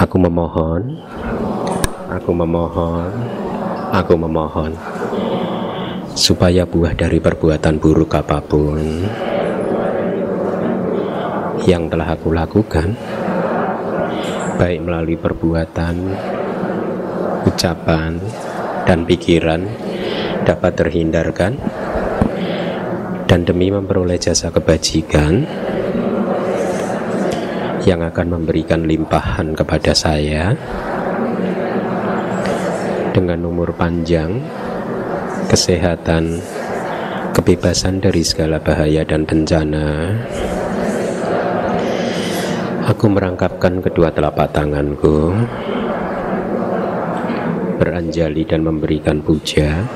Aku memohon, aku memohon, aku memohon. Supaya buah dari perbuatan buruk apa pun yang telah aku lakukan, baik melalui perbuatan, ucapan, dan pikiran, dapat terhindarkan, dan demi memperoleh jasa kebajikan yang akan memberikan limpahan kepada saya dengan umur panjang, kesehatan, kebebasan dari segala bahaya dan bencana. Aku merangkapkan kedua telapak tanganku, beranjali dan memberikan puja,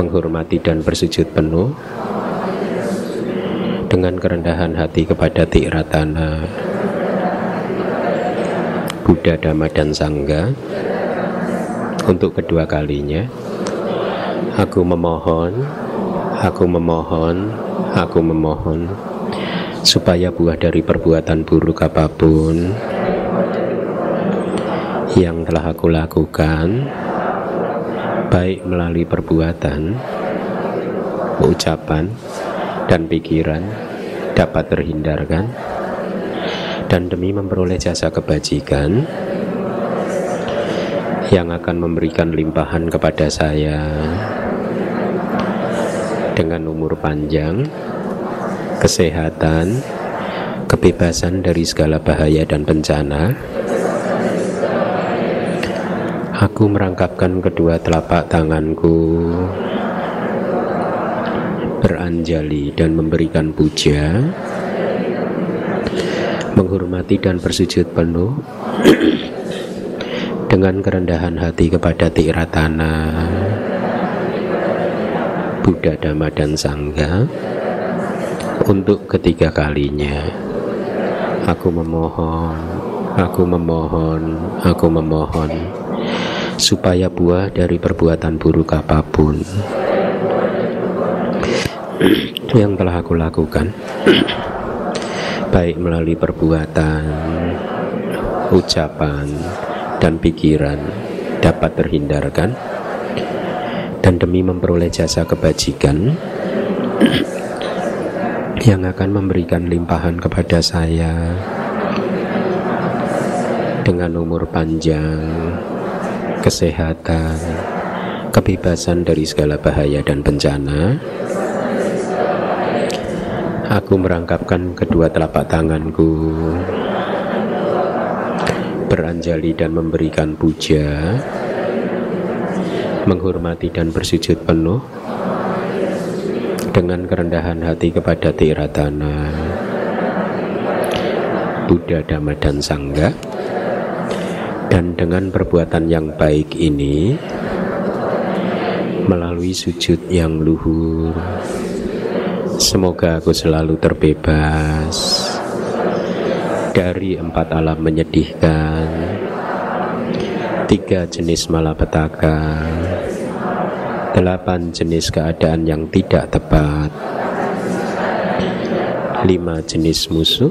menghormati dan bersujud penuh dengan kerendahan hati kepada Tiratana, Buddha, Dhamma, dan Sangga untuk kedua kalinya. Aku memohon, aku memohon, aku memohon supaya buah dari perbuatan buruk apa pun yang telah aku lakukan, baik melalui perbuatan, ucapan, dan pikiran dapat terhindarkan dan demi memperoleh jasa kebajikan yang akan memberikan limpahan kepada saya dengan umur panjang, kesehatan, kebebasan dari segala bahaya dan bencana. Aku merangkapkan kedua telapak tanganku beranjali dan memberikan puja, menghormati dan bersujud penuh dengan kerendahan hati kepada Tiratana, Buddha, Dhamma, dan Sangga untuk ketiga kalinya. Aku memohon, aku memohon, aku memohon supaya buah dari perbuatan buruk apa pun yang telah aku lakukan. Baik melalui perbuatan ucapan dan pikiran dapat terhindarkan. Dan demi memperoleh jasa kebajikan yang akan memberikan limpahan kepada saya dengan umur panjang, kesehatan, kebebasan dari segala bahaya dan bencana, Aku merangkapkan kedua telapak tanganku. Beranjali dan memberikan puja. Menghormati dan bersujud penuh. Dengan kerendahan hati kepada Tiratana Buddha, Dhamma, dan Sangga Dan dengan perbuatan yang baik ini Melalui sujud yang luhur Semoga aku selalu terbebas dari empat alam menyedihkan, tiga jenis malapetaka, delapan jenis keadaan yang tidak tepat, lima jenis musuh,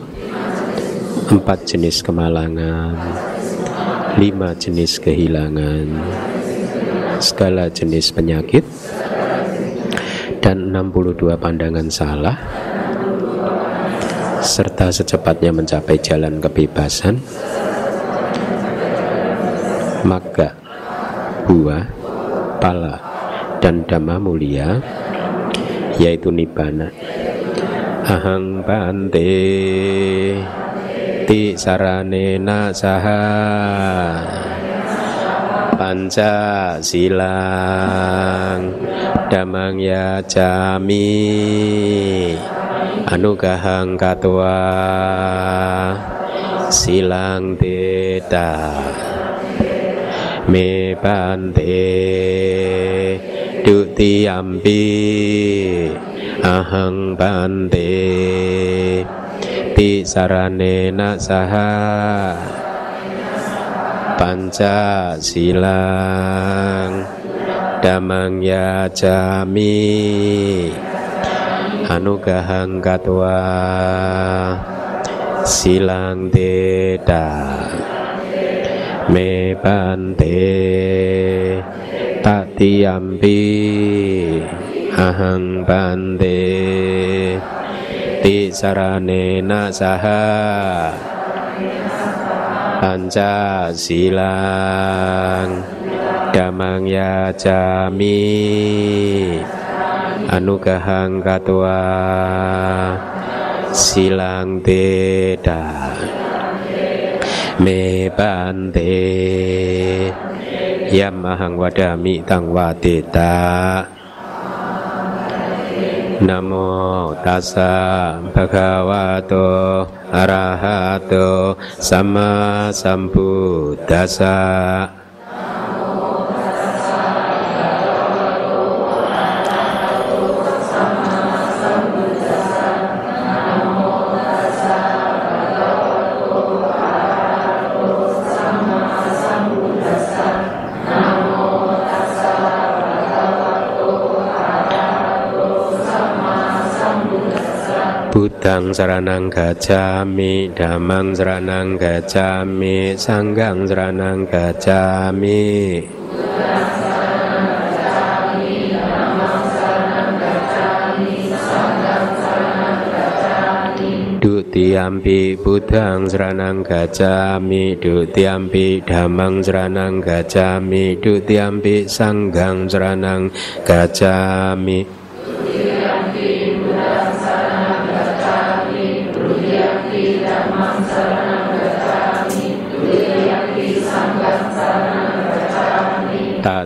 empat jenis kemalangan, lima jenis kehilangan, segala jenis penyakit, dan 62 pandangan salah serta secepatnya mencapai jalan kebebasan maka buah, pala, dan dhamma mulia yaitu nibbana. Ahang bante ti saranena saha panca silang damang ya jami. Anugahang katwa silang teta. Me bante duti ampi. Ahang bante ti saranena saha panca silang damang ya jami. Anugahang katwa silang teta. Me bante. Tatiyampi ahang bante. Ti saranena saha panca silang damang ya jami anugahang katwa silang teda me bante yamahang wadami tang wadeta. Namo tassa bhagavato arahato sama sambuddhassa Buddhang saranang gacami Damang saranang gacami Sanggang saranang gacami Dutiampi Buddhang saranang gacami Dutiampi Damang saranang gacami Dutiampi Sanggang saranang gacami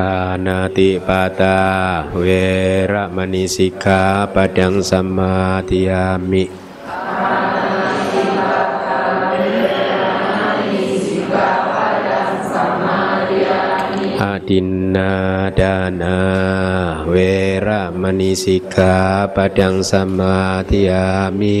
panati pata wera manisika padang sama tiami. Adina wera manisika padang sama tiami.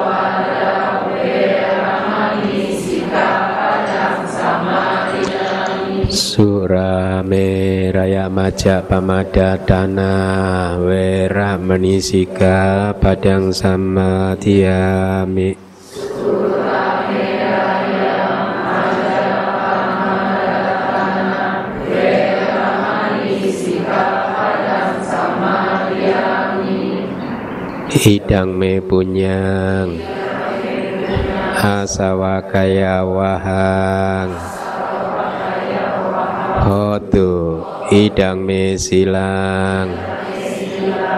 Wera manisika padang samadhiyami Musawada Wera manisika padang Surame raya maja pamada dana wera menisika padang sama tiami. Hidang me punyang Asawa kaya wahang hotu idang me silang.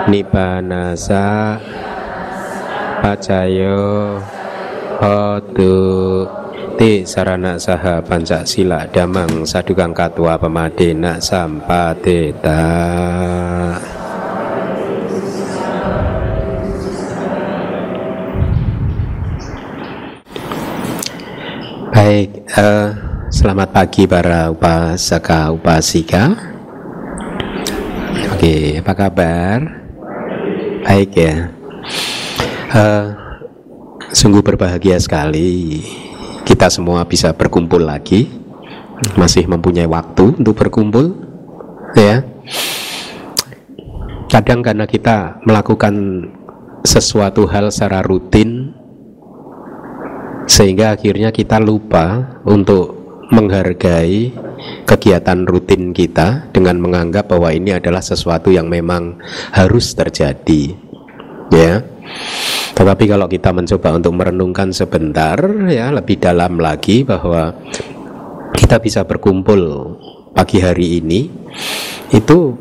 Nibanasa pacayo hotu ti sarana saha pancak sila damang sadukang katwa pemadena sampateta baik uh, Selamat pagi para upasaka upasika. Oke, apa kabar? Baik ya. Uh, sungguh berbahagia sekali kita semua bisa berkumpul lagi. Masih mempunyai waktu untuk berkumpul, ya. Kadang karena kita melakukan sesuatu hal secara rutin sehingga akhirnya kita lupa untuk menghargai kegiatan rutin kita dengan menganggap bahwa ini adalah sesuatu yang memang harus terjadi ya. Tetapi kalau kita mencoba untuk merenungkan sebentar ya lebih dalam lagi bahwa kita bisa berkumpul pagi hari ini itu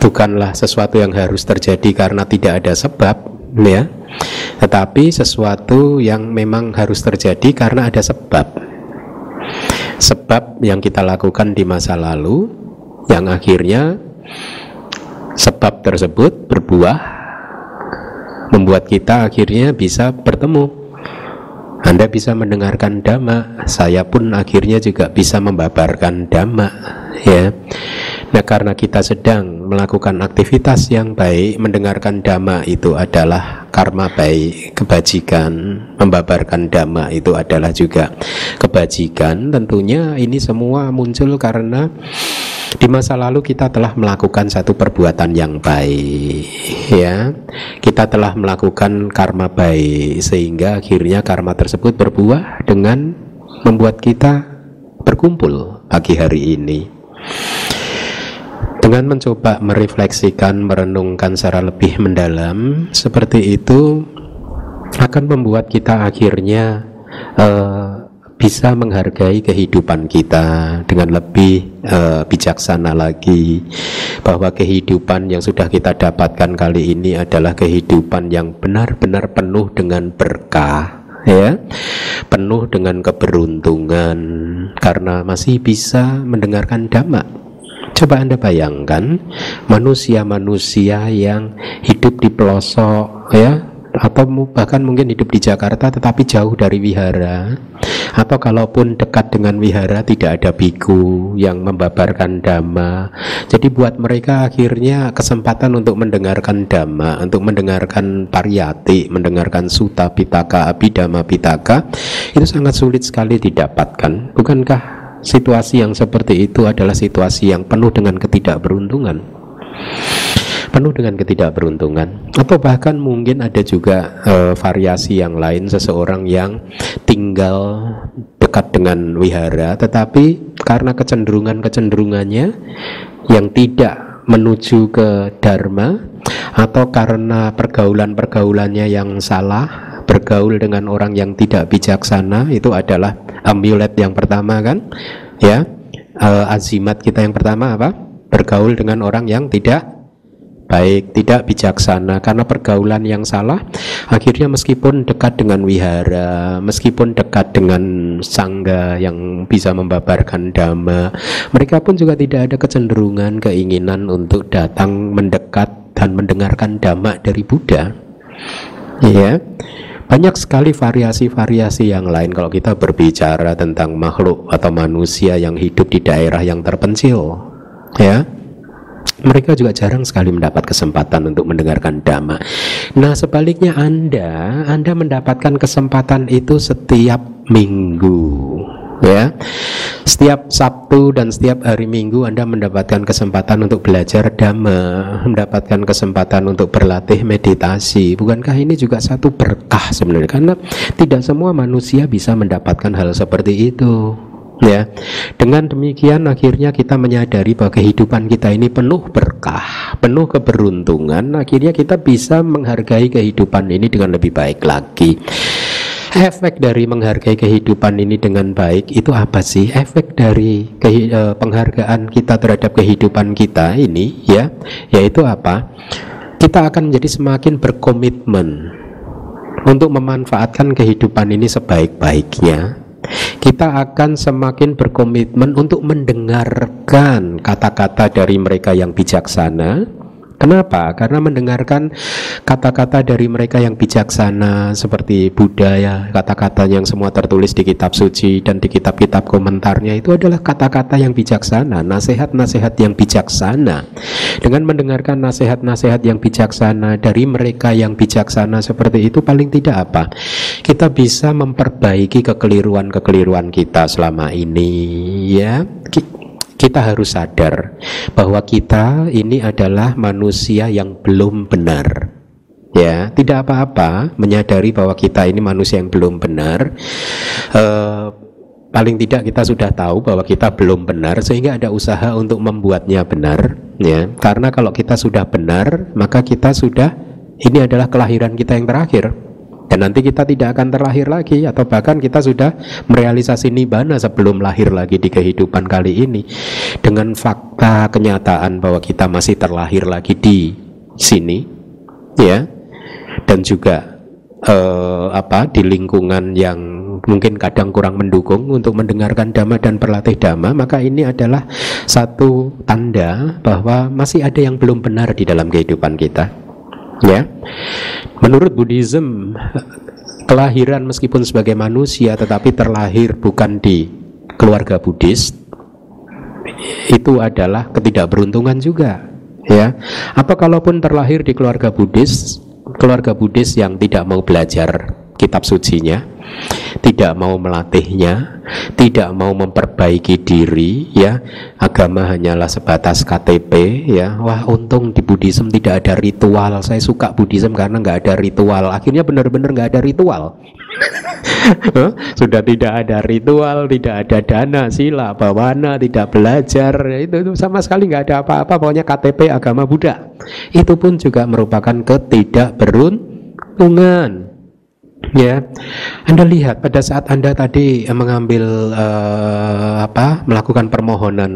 bukanlah sesuatu yang harus terjadi karena tidak ada sebab ya. Tetapi sesuatu yang memang harus terjadi karena ada sebab sebab yang kita lakukan di masa lalu yang akhirnya sebab tersebut berbuah membuat kita akhirnya bisa bertemu anda bisa mendengarkan dhamma, saya pun akhirnya juga bisa membabarkan dhamma, ya. Nah, karena kita sedang melakukan aktivitas yang baik, mendengarkan dhamma itu adalah karma baik, kebajikan, membabarkan dhamma itu adalah juga kebajikan. Tentunya ini semua muncul karena di masa lalu kita telah melakukan satu perbuatan yang baik, ya. Kita telah melakukan karma baik sehingga akhirnya karma tersebut berbuah dengan membuat kita berkumpul pagi hari ini. Dengan mencoba merefleksikan, merenungkan secara lebih mendalam seperti itu akan membuat kita akhirnya uh, bisa menghargai kehidupan kita dengan lebih uh, bijaksana lagi. Bahwa kehidupan yang sudah kita dapatkan kali ini adalah kehidupan yang benar-benar penuh dengan berkah ya. Penuh dengan keberuntungan. Karena masih bisa mendengarkan dhamma. Coba anda bayangkan manusia-manusia yang hidup di pelosok ya. Atau bahkan mungkin hidup di Jakarta tetapi jauh dari wihara atau kalaupun dekat dengan wihara tidak ada biku yang membabarkan dhamma. Jadi buat mereka akhirnya kesempatan untuk mendengarkan dhamma untuk mendengarkan pariyati mendengarkan suta pitaka abidama pitaka itu sangat sulit sekali didapatkan. Bukankah situasi yang seperti itu adalah situasi yang penuh dengan ketidakberuntungan penuh dengan ketidakberuntungan. Atau bahkan mungkin ada juga uh, variasi yang lain seseorang yang tinggal dekat dengan wihara tetapi karena kecenderungan-kecenderungannya yang tidak menuju ke dharma atau karena pergaulan-pergaulannya yang salah bergaul dengan orang yang tidak bijaksana itu adalah amulet yang pertama kan ya. Uh, azimat kita yang pertama apa? Bergaul dengan orang yang tidak baik, tidak bijaksana karena pergaulan yang salah. Akhirnya meskipun dekat dengan wihara, meskipun dekat dengan sangga yang bisa membabarkan dhamma, mereka pun juga tidak ada kecenderungan, keinginan untuk datang mendekat dan mendengarkan dhamma dari Buddha. Ya. Banyak sekali variasi-variasi yang lain kalau kita berbicara tentang makhluk atau manusia yang hidup di daerah yang terpencil. Ya mereka juga jarang sekali mendapat kesempatan untuk mendengarkan dhamma. Nah, sebaliknya Anda, Anda mendapatkan kesempatan itu setiap minggu. Ya, setiap Sabtu dan setiap hari Minggu Anda mendapatkan kesempatan untuk belajar dhamma, mendapatkan kesempatan untuk berlatih meditasi. Bukankah ini juga satu berkah sebenarnya? Karena tidak semua manusia bisa mendapatkan hal seperti itu ya dengan demikian akhirnya kita menyadari bahwa kehidupan kita ini penuh berkah penuh keberuntungan akhirnya kita bisa menghargai kehidupan ini dengan lebih baik lagi Efek dari menghargai kehidupan ini dengan baik itu apa sih? Efek dari ke, uh, penghargaan kita terhadap kehidupan kita ini ya, yaitu apa? Kita akan menjadi semakin berkomitmen untuk memanfaatkan kehidupan ini sebaik-baiknya kita akan semakin berkomitmen untuk mendengarkan kata-kata dari mereka yang bijaksana Kenapa? Karena mendengarkan kata-kata dari mereka yang bijaksana seperti Buddha ya, kata-kata yang semua tertulis di kitab suci dan di kitab-kitab komentarnya itu adalah kata-kata yang bijaksana, nasihat-nasihat yang bijaksana. Dengan mendengarkan nasihat-nasihat yang bijaksana dari mereka yang bijaksana seperti itu paling tidak apa? Kita bisa memperbaiki kekeliruan-kekeliruan kita selama ini ya kita harus sadar bahwa kita ini adalah manusia yang belum benar. Ya, tidak apa-apa menyadari bahwa kita ini manusia yang belum benar. Uh, paling tidak kita sudah tahu bahwa kita belum benar sehingga ada usaha untuk membuatnya benar ya karena kalau kita sudah benar maka kita sudah Ini adalah kelahiran kita yang terakhir. Dan nanti kita tidak akan terlahir lagi atau bahkan kita sudah merealisasi nibana sebelum lahir lagi di kehidupan kali ini. Dengan fakta kenyataan bahwa kita masih terlahir lagi di sini ya. Dan juga eh, apa di lingkungan yang mungkin kadang kurang mendukung untuk mendengarkan dhamma dan berlatih dhamma maka ini adalah satu tanda bahwa masih ada yang belum benar di dalam kehidupan kita ya. Menurut Buddhism kelahiran meskipun sebagai manusia tetapi terlahir bukan di keluarga Buddhis itu adalah ketidakberuntungan juga. Ya. Apa kalaupun terlahir di keluarga Buddhis keluarga Buddhis yang tidak mau belajar kitab sucinya tidak mau melatihnya, tidak mau memperbaiki diri, ya agama hanyalah sebatas KTP, ya wah untung di Buddhism tidak ada ritual. Saya suka Buddhism karena nggak ada ritual. Akhirnya benar-benar nggak ada ritual. Sudah tidak ada ritual, tidak ada dana, sila, bawana, tidak belajar, itu, itu sama sekali nggak ada apa-apa. Pokoknya KTP agama Buddha. Itu pun juga merupakan ketidakberuntungan. Ya, Anda lihat pada saat Anda tadi eh, mengambil uh, apa, melakukan permohonan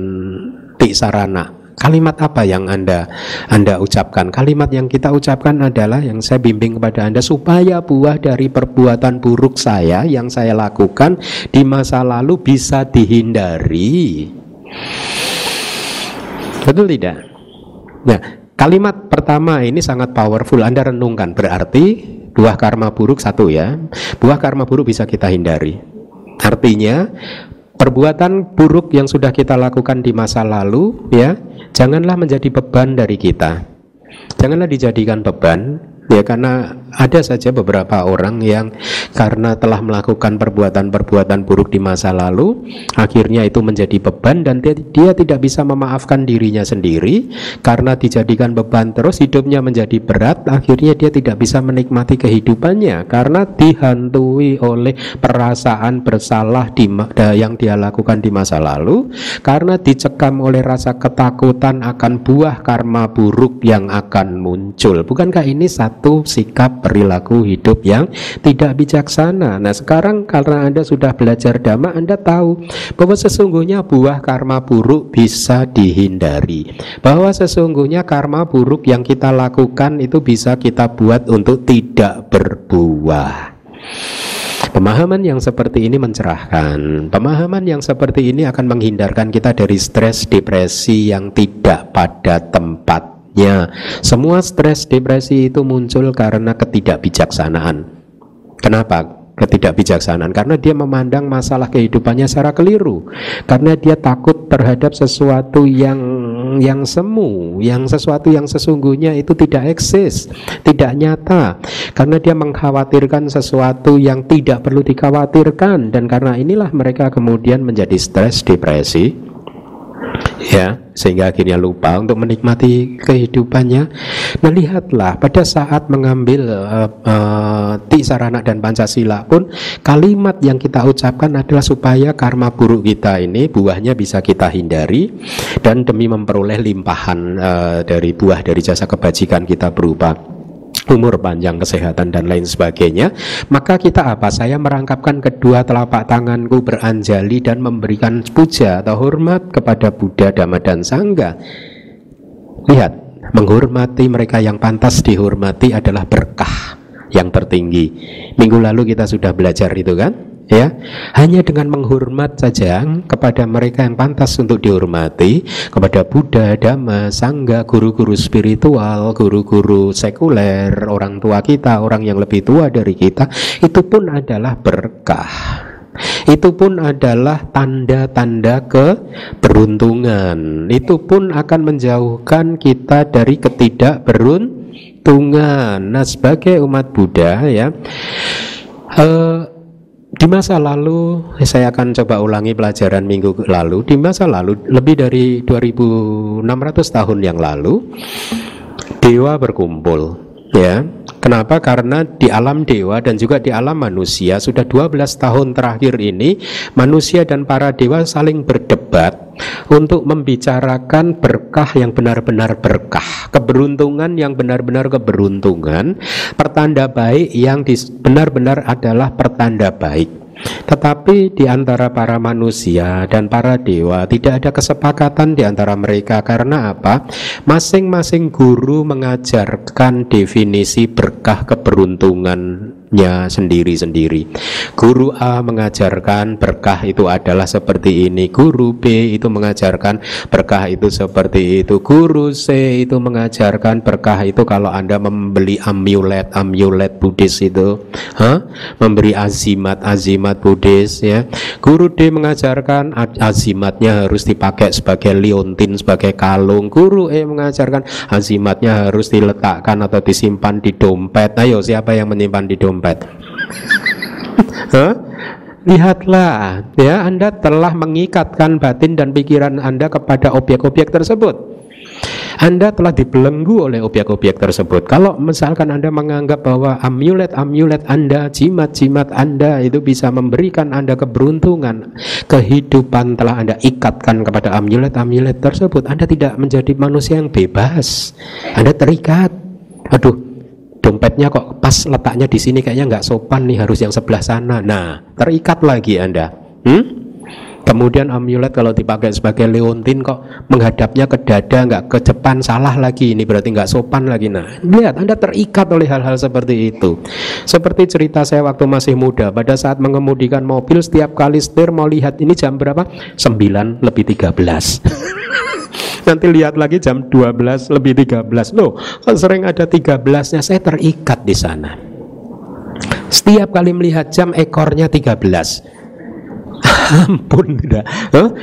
sarana, kalimat apa yang Anda Anda ucapkan? Kalimat yang kita ucapkan adalah yang saya bimbing kepada Anda supaya buah dari perbuatan buruk saya yang saya lakukan di masa lalu bisa dihindari. Betul tidak? Nah, kalimat pertama ini sangat powerful. Anda renungkan berarti Buah karma buruk satu ya. Buah karma buruk bisa kita hindari. Artinya perbuatan buruk yang sudah kita lakukan di masa lalu ya, janganlah menjadi beban dari kita. Janganlah dijadikan beban ya karena ada saja beberapa orang yang karena telah melakukan perbuatan-perbuatan buruk di masa lalu akhirnya itu menjadi beban dan dia, dia tidak bisa memaafkan dirinya sendiri. Karena dijadikan beban terus hidupnya menjadi berat akhirnya dia tidak bisa menikmati kehidupannya. Karena dihantui oleh perasaan bersalah di, yang dia lakukan di masa lalu. Karena dicekam oleh rasa ketakutan akan buah karma buruk yang akan muncul. Bukankah ini satu satu sikap perilaku hidup yang tidak bijaksana. Nah, sekarang karena Anda sudah belajar dhamma, Anda tahu bahwa sesungguhnya buah karma buruk bisa dihindari. Bahwa sesungguhnya karma buruk yang kita lakukan itu bisa kita buat untuk tidak berbuah. Pemahaman yang seperti ini mencerahkan. Pemahaman yang seperti ini akan menghindarkan kita dari stres, depresi yang tidak pada tempat Ya, semua stres depresi itu muncul karena ketidakbijaksanaan. Kenapa? Ketidakbijaksanaan karena dia memandang masalah kehidupannya secara keliru. Karena dia takut terhadap sesuatu yang yang semu, yang sesuatu yang sesungguhnya itu tidak eksis, tidak nyata. Karena dia mengkhawatirkan sesuatu yang tidak perlu dikhawatirkan dan karena inilah mereka kemudian menjadi stres depresi ya sehingga akhirnya lupa untuk menikmati kehidupannya. Nah lihatlah pada saat mengambil uh, uh, ti sarana dan pancasila pun kalimat yang kita ucapkan adalah supaya karma buruk kita ini buahnya bisa kita hindari dan demi memperoleh limpahan uh, dari buah dari jasa kebajikan kita berupa umur panjang, kesehatan dan lain sebagainya, maka kita apa? Saya merangkapkan kedua telapak tanganku beranjali dan memberikan puja atau hormat kepada Buddha, Dhamma dan Sangha. Lihat, menghormati mereka yang pantas dihormati adalah berkah yang tertinggi. Minggu lalu kita sudah belajar itu kan? Ya hanya dengan menghormat saja kepada mereka yang pantas untuk dihormati kepada Buddha, Dhamma, Sangga, guru-guru spiritual, guru-guru sekuler, orang tua kita, orang yang lebih tua dari kita, itu pun adalah berkah. Itu pun adalah tanda-tanda keberuntungan. Itu pun akan menjauhkan kita dari ketidakberuntungan. Nah, sebagai umat Buddha ya, uh, di masa lalu, saya akan coba ulangi pelajaran minggu lalu. Di masa lalu, lebih dari 2600 tahun yang lalu, dewa berkumpul. Ya, kenapa? Karena di alam dewa dan juga di alam manusia sudah 12 tahun terakhir ini manusia dan para dewa saling berdebat untuk membicarakan berkah yang benar-benar berkah, keberuntungan yang benar-benar keberuntungan, pertanda baik yang benar-benar adalah pertanda baik. Tetapi di antara para manusia dan para dewa tidak ada kesepakatan di antara mereka karena apa? Masing-masing guru mengajarkan definisi berkah keberuntungan nya sendiri-sendiri. Guru A mengajarkan berkah itu adalah seperti ini, guru B itu mengajarkan berkah itu seperti itu, guru C itu mengajarkan berkah itu kalau Anda membeli amulet, amulet Buddhis itu, huh? memberi azimat, azimat Buddhis ya. Guru D mengajarkan azimatnya harus dipakai sebagai liontin, sebagai kalung. Guru E mengajarkan azimatnya harus diletakkan atau disimpan di dompet. Ayo siapa yang menyimpan di dompet? Dompet. huh? Lihatlah, ya Anda telah mengikatkan batin dan pikiran Anda kepada objek-objek tersebut. Anda telah dibelenggu oleh objek-objek tersebut. Kalau misalkan Anda menganggap bahwa amulet-amulet Anda, jimat-jimat Anda itu bisa memberikan Anda keberuntungan, kehidupan telah Anda ikatkan kepada amulet-amulet tersebut, Anda tidak menjadi manusia yang bebas. Anda terikat. Aduh, dompetnya kok pas letaknya di sini kayaknya nggak sopan nih harus yang sebelah sana. Nah, terikat lagi Anda. Hmm? Kemudian amulet kalau dipakai sebagai leontin kok menghadapnya ke dada nggak ke depan salah lagi ini berarti nggak sopan lagi. Nah lihat Anda terikat oleh hal-hal seperti itu. Seperti cerita saya waktu masih muda pada saat mengemudikan mobil setiap kali setir mau lihat ini jam berapa? 9 lebih 13 Nanti lihat lagi jam 12 lebih 13. Loh, sering ada 13-nya saya terikat di sana. Setiap kali melihat jam ekornya 13. Ampun dah.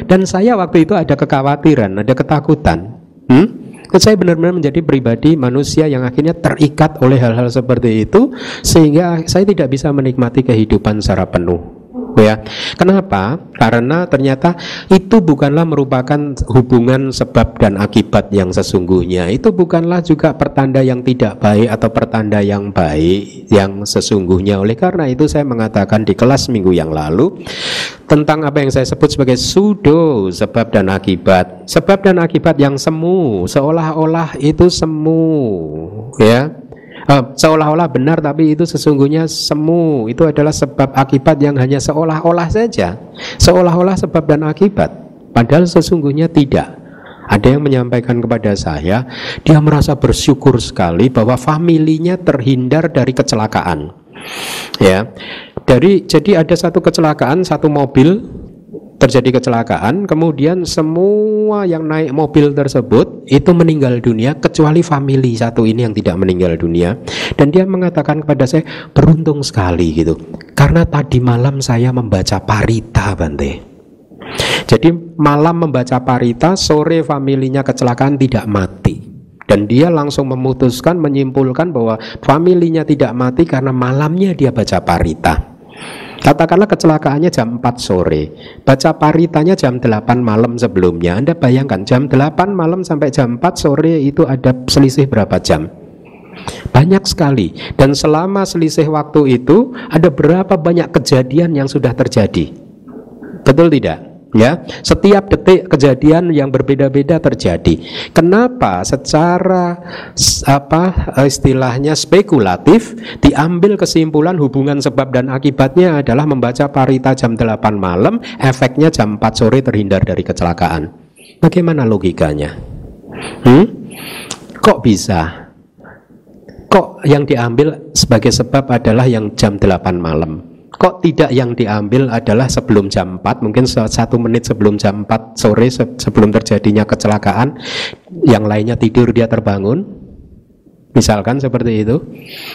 Dan saya waktu itu ada kekhawatiran, ada ketakutan. Hmm? saya benar-benar menjadi pribadi manusia yang akhirnya terikat oleh hal-hal seperti itu sehingga saya tidak bisa menikmati kehidupan secara penuh ya. Kenapa? Karena ternyata itu bukanlah merupakan hubungan sebab dan akibat yang sesungguhnya. Itu bukanlah juga pertanda yang tidak baik atau pertanda yang baik yang sesungguhnya. Oleh karena itu saya mengatakan di kelas minggu yang lalu tentang apa yang saya sebut sebagai sudo sebab dan akibat. Sebab dan akibat yang semu, seolah-olah itu semu, ya uh, seolah-olah benar tapi itu sesungguhnya semu. Itu adalah sebab akibat yang hanya seolah-olah saja. Seolah-olah sebab dan akibat. Padahal sesungguhnya tidak. Ada yang menyampaikan kepada saya dia merasa bersyukur sekali bahwa familinya terhindar dari kecelakaan. Ya. Dari jadi ada satu kecelakaan satu mobil terjadi kecelakaan, kemudian semua yang naik mobil tersebut itu meninggal dunia kecuali family satu ini yang tidak meninggal dunia. Dan dia mengatakan kepada saya beruntung sekali gitu. Karena tadi malam saya membaca parita Bante. Jadi malam membaca parita, sore familinya kecelakaan tidak mati. Dan dia langsung memutuskan menyimpulkan bahwa familinya tidak mati karena malamnya dia baca parita. Katakanlah kecelakaannya jam 4 sore Baca paritanya jam 8 malam sebelumnya Anda bayangkan jam 8 malam sampai jam 4 sore itu ada selisih berapa jam? Banyak sekali Dan selama selisih waktu itu Ada berapa banyak kejadian yang sudah terjadi Betul tidak? Ya setiap detik kejadian yang berbeda-beda terjadi. Kenapa secara apa istilahnya spekulatif diambil kesimpulan hubungan sebab dan akibatnya adalah membaca parita jam 8 malam efeknya jam 4 sore terhindar dari kecelakaan. Bagaimana logikanya? Hmm? kok bisa? Kok yang diambil sebagai sebab adalah yang jam 8 malam kok tidak yang diambil adalah sebelum jam 4 mungkin satu menit sebelum jam 4 sore sebelum terjadinya kecelakaan yang lainnya tidur dia terbangun. Misalkan seperti itu.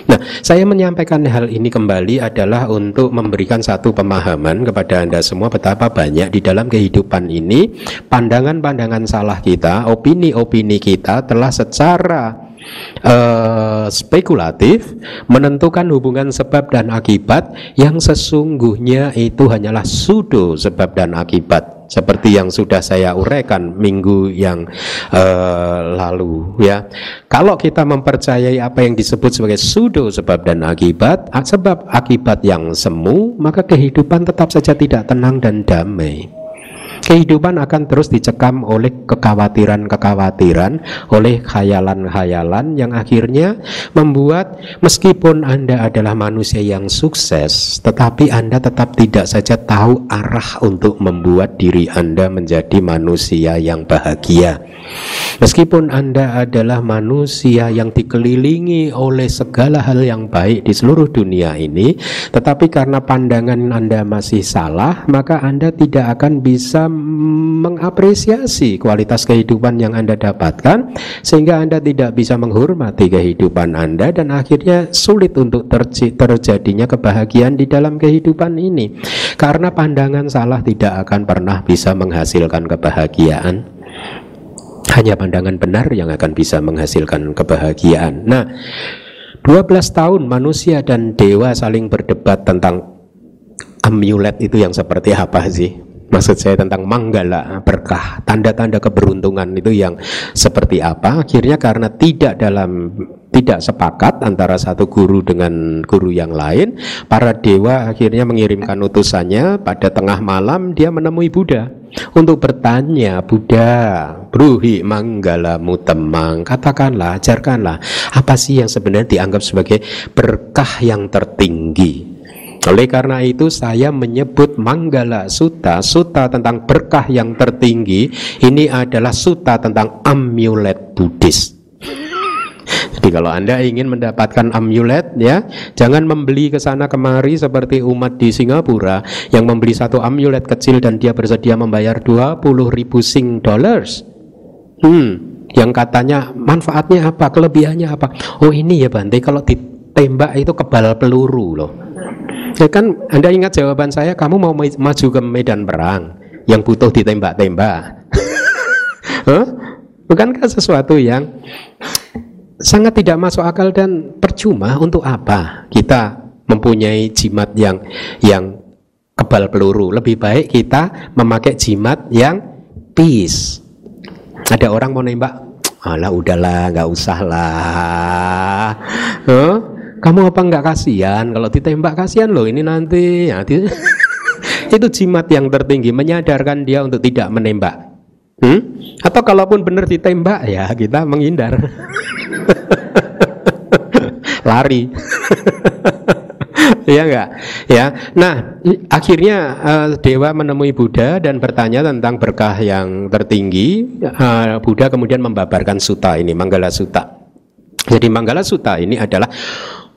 Nah saya menyampaikan hal ini kembali adalah untuk memberikan satu pemahaman kepada anda semua betapa banyak di dalam kehidupan ini pandangan-pandangan salah kita opini-opini kita telah secara uh, spekulatif menentukan hubungan sebab dan akibat yang sesungguhnya itu hanyalah sudo sebab dan akibat seperti yang sudah saya uraikan minggu yang uh, lalu ya. Kalau kita mempercayai apa yang disebut sebagai pseudo sebab dan akibat, sebab akibat yang semu, maka kehidupan tetap saja tidak tenang dan damai. Kehidupan akan terus dicekam oleh kekhawatiran-kekhawatiran, oleh khayalan-khayalan yang akhirnya membuat meskipun Anda adalah manusia yang sukses, tetapi Anda tetap tidak saja tahu arah untuk membuat diri Anda menjadi manusia yang bahagia. Meskipun Anda adalah manusia yang dikelilingi oleh segala hal yang baik di seluruh dunia ini, tetapi karena pandangan Anda masih salah, maka Anda tidak akan bisa mengapresiasi kualitas kehidupan yang Anda dapatkan sehingga Anda tidak bisa menghormati kehidupan Anda dan akhirnya sulit untuk terjadinya kebahagiaan di dalam kehidupan ini. Karena pandangan salah tidak akan pernah bisa menghasilkan kebahagiaan. Hanya pandangan benar yang akan bisa menghasilkan kebahagiaan. Nah 12 tahun manusia dan dewa saling berdebat tentang amulet itu yang seperti apa sih Maksud saya tentang manggala berkah, tanda-tanda keberuntungan itu yang seperti apa? Akhirnya karena tidak dalam tidak sepakat antara satu guru dengan guru yang lain, para dewa akhirnya mengirimkan utusannya pada tengah malam dia menemui Buddha untuk bertanya, Buddha, Bruhi Manggala Mutemang, katakanlah, ajarkanlah apa sih yang sebenarnya dianggap sebagai berkah yang tertinggi oleh karena itu saya menyebut Manggala Sutta, Sutta tentang berkah yang tertinggi, ini adalah Sutta tentang amulet Buddhis. Jadi kalau Anda ingin mendapatkan amulet ya, jangan membeli ke sana kemari seperti umat di Singapura yang membeli satu amulet kecil dan dia bersedia membayar 20 ribu sing dollars. Hmm, yang katanya manfaatnya apa, kelebihannya apa? Oh ini ya Bante, kalau ditembak itu kebal peluru loh. Ya kan Anda ingat jawaban saya, kamu mau maju ke medan perang yang butuh ditembak-tembak. huh? Bukankah sesuatu yang sangat tidak masuk akal dan percuma untuk apa kita mempunyai jimat yang yang kebal peluru. Lebih baik kita memakai jimat yang peace. Ada orang mau nembak, alah udahlah, nggak usah lah. Huh? Kamu apa nggak kasihan kalau ditembak kasihan loh ini nanti ya, itu jimat yang tertinggi menyadarkan dia untuk tidak menembak. Hmm? Atau kalaupun benar ditembak ya kita menghindar. Lari. ya enggak? Ya. Nah, akhirnya uh, dewa menemui Buddha dan bertanya tentang berkah yang tertinggi. Uh, Buddha kemudian membabarkan suta ini, Manggala Suta. Jadi Manggala Suta ini adalah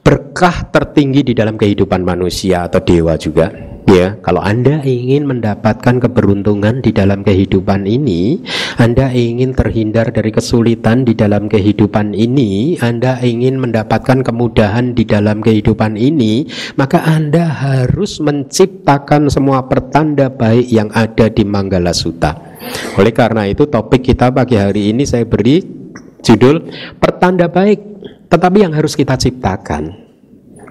berkah tertinggi di dalam kehidupan manusia atau dewa juga ya. Kalau Anda ingin mendapatkan keberuntungan di dalam kehidupan ini Anda ingin terhindar dari kesulitan di dalam kehidupan ini Anda ingin mendapatkan kemudahan di dalam kehidupan ini maka Anda harus menciptakan semua pertanda baik yang ada di Manggala Sutta oleh karena itu topik kita pagi hari ini saya beri judul pertanda baik tetapi yang harus kita ciptakan